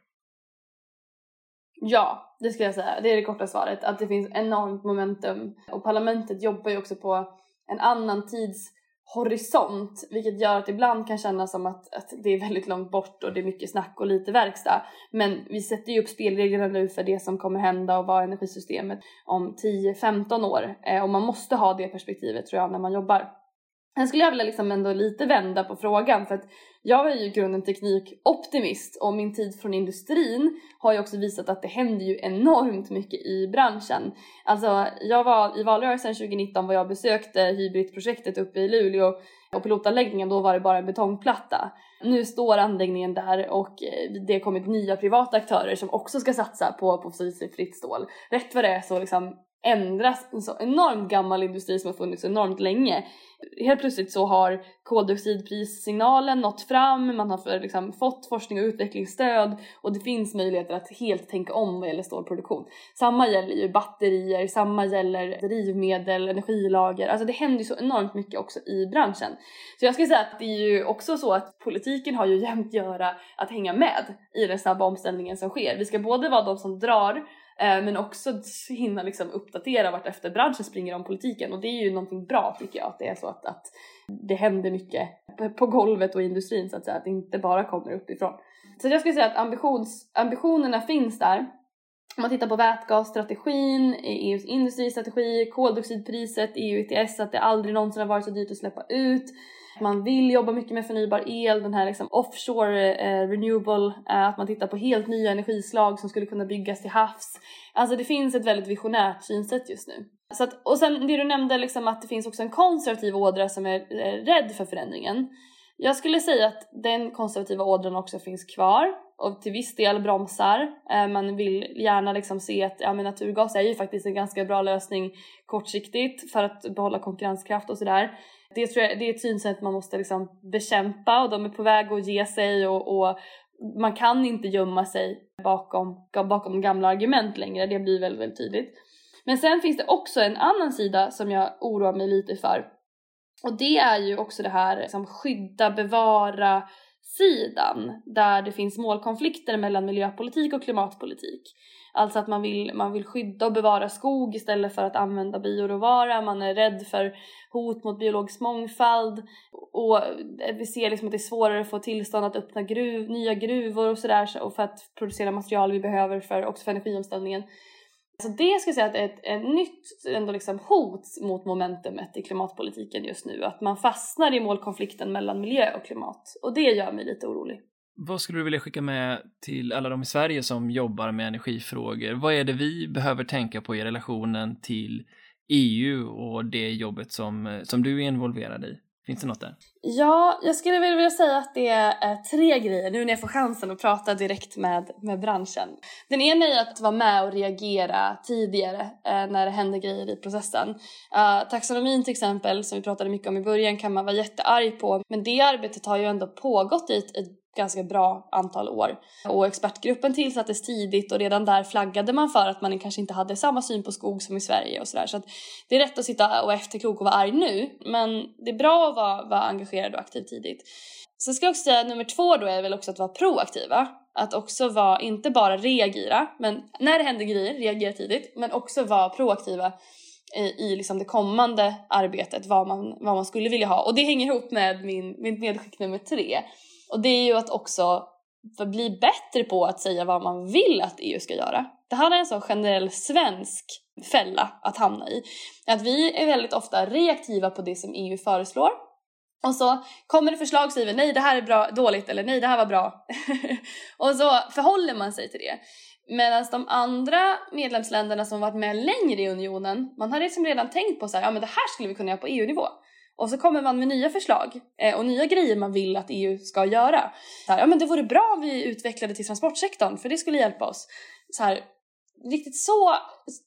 Ja, det skulle jag säga. Det är det korta svaret. Att det finns enormt momentum. Och parlamentet jobbar ju också på en annan tids horisont vilket gör att ibland kan kännas som att, att det är väldigt långt bort och det är mycket snack och lite verkstad. Men vi sätter ju upp spelreglerna nu för det som kommer hända och vara energisystemet om 10-15 år eh, och man måste ha det perspektivet tror jag när man jobbar. Sen skulle jag vilja liksom ändå lite vända på frågan för att jag är ju i grunden teknikoptimist och min tid från industrin har ju också visat att det händer ju enormt mycket i branschen. Alltså jag var i valrörelsen 2019 var jag besökte hybridprojektet uppe i Luleå och pilotanläggningen då var det bara en betongplatta. Nu står anläggningen där och eh, det har kommit nya privata aktörer som också ska satsa på, på fossilfritt stål. Rätt vad det är så liksom ändras en så enormt gammal industri som har funnits enormt länge. Helt plötsligt så har koldioxidprissignalen nått fram, man har liksom fått forskning och utvecklingsstöd och det finns möjligheter att helt tänka om vad gäller stålproduktion. Samma gäller ju batterier, samma gäller drivmedel, energilager, alltså det händer ju så enormt mycket också i branschen. Så jag skulle säga att det är ju också så att politiken har ju jämt göra att hänga med i den snabba omställningen som sker. Vi ska både vara de som drar Eh, men också hinna liksom uppdatera vart efter branschen springer om politiken och det är ju någonting bra tycker jag att det är så att, att det händer mycket på golvet och i industrin så att säga, att det inte bara kommer uppifrån. Så jag skulle säga att ambitions, ambitionerna finns där. Om man tittar på vätgasstrategin, EUs industristrategi, koldioxidpriset, EU ETS, att det aldrig någonsin har varit så dyrt att släppa ut man vill jobba mycket med förnybar el, den här liksom offshore eh, renewable, eh, att man tittar på helt nya energislag som skulle kunna byggas till havs. Alltså det finns ett väldigt visionärt synsätt just nu. Så att, och sen det du nämnde liksom att det finns också en konservativ ådra som är eh, rädd för förändringen. Jag skulle säga att den konservativa ådran också finns kvar och till viss del bromsar. Eh, man vill gärna liksom se att ja, men naturgas är ju faktiskt en ganska bra lösning kortsiktigt för att behålla konkurrenskraft och sådär. Det, tror jag, det är ett synsätt man måste liksom bekämpa och de är på väg att ge sig och, och man kan inte gömma sig bakom, bakom gamla argument längre, det blir väldigt, väldigt tydligt. Men sen finns det också en annan sida som jag oroar mig lite för. Och det är ju också det här liksom skydda, bevara sidan där det finns målkonflikter mellan miljöpolitik och klimatpolitik. Alltså att man vill, man vill skydda och bevara skog istället för att använda bioråvara. Man är rädd för hot mot biologisk mångfald. Och vi ser liksom att det är svårare att få tillstånd att öppna gruv, nya gruvor och sådär och för att producera material vi behöver för, också för energiomställningen. Så det ska jag säga att är ett, ett nytt ändå liksom hot mot momentumet i klimatpolitiken just nu. Att man fastnar i målkonflikten mellan miljö och klimat. Och det gör mig lite orolig. Vad skulle du vilja skicka med till alla de i Sverige som jobbar med energifrågor? Vad är det vi behöver tänka på i relationen till EU och det jobbet som, som du är involverad i? Finns det något där? Ja, jag skulle vilja säga att det är eh, tre grejer nu när jag får chansen att prata direkt med, med branschen. Den ena är att vara med och reagera tidigare eh, när det händer grejer i processen. Uh, taxonomin till exempel, som vi pratade mycket om i början, kan man vara jättearg på. Men det arbetet har ju ändå pågått i ett, ett ganska bra antal år. Och expertgruppen tillsattes tidigt och redan där flaggade man för att man kanske inte hade samma syn på skog som i Sverige och sådär. Så att det är rätt att sitta och efterklok och vara arg nu, men det är bra att vara, vara engagerad och aktiv tidigt. Sen ska jag också säga nummer två då är väl också att vara proaktiva. Att också vara, inte bara reagera, men när det händer grejer, reagera tidigt, men också vara proaktiva i, i liksom det kommande arbetet, vad man, vad man skulle vilja ha. Och det hänger ihop med min, mitt medskick nummer tre och det är ju att också bli bättre på att säga vad man vill att EU ska göra. Det här är en sån generell svensk fälla att hamna i. Att vi är väldigt ofta reaktiva på det som EU föreslår. Och så kommer det förslag och säger nej det här är bra, dåligt eller nej det här var bra. och så förhåller man sig till det. Medan de andra medlemsländerna som varit med längre i unionen, man har liksom redan tänkt på så här, ja men det här skulle vi kunna göra på EU-nivå. Och så kommer man med nya förslag eh, och nya grejer man vill att EU ska göra. Så här, ja men det vore bra om vi utvecklade till transportsektorn för det skulle hjälpa oss. Så här, riktigt så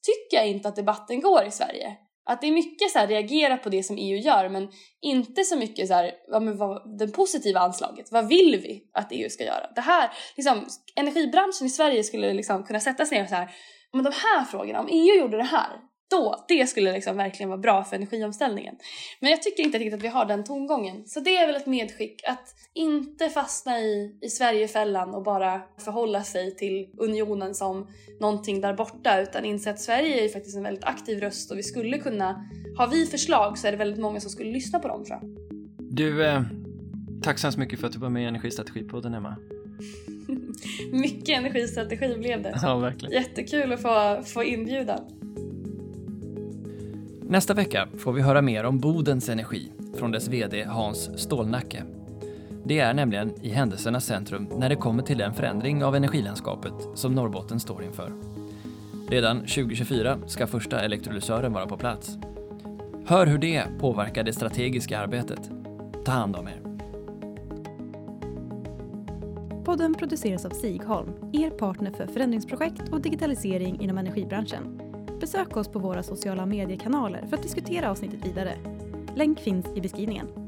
tycker jag inte att debatten går i Sverige. Att det är mycket så här, reagera på det som EU gör men inte så mycket så här, ja, men vad, det positiva anslaget. Vad vill vi att EU ska göra? Det här, liksom, energibranschen i Sverige skulle liksom kunna sätta sig ner och så här, men de här frågorna, om EU gjorde det här, då, det skulle liksom verkligen vara bra för energiomställningen. Men jag tycker inte riktigt att vi har den tongången. Så det är väl ett medskick att inte fastna i, i Sverigefällan och bara förhålla sig till unionen som någonting där borta utan inse att Sverige är faktiskt en väldigt aktiv röst och vi skulle kunna, har vi förslag så är det väldigt många som skulle lyssna på dem tror jag. Du, eh, tack så hemskt mycket för att du var med i Energistrategipodden, Emma. Mycket energistrategi blev det. Ja, verkligen. Jättekul att få, få inbjudan. Nästa vecka får vi höra mer om Bodens Energi från dess VD Hans Stålnacke. Det är nämligen i händelsernas centrum när det kommer till den förändring av energilandskapet som Norrbotten står inför. Redan 2024 ska första elektrolysören vara på plats. Hör hur det påverkar det strategiska arbetet. Ta hand om er. Podden produceras av Sigholm, er partner för förändringsprojekt och digitalisering inom energibranschen. Besök oss på våra sociala mediekanaler för att diskutera avsnittet vidare. Länk finns i beskrivningen.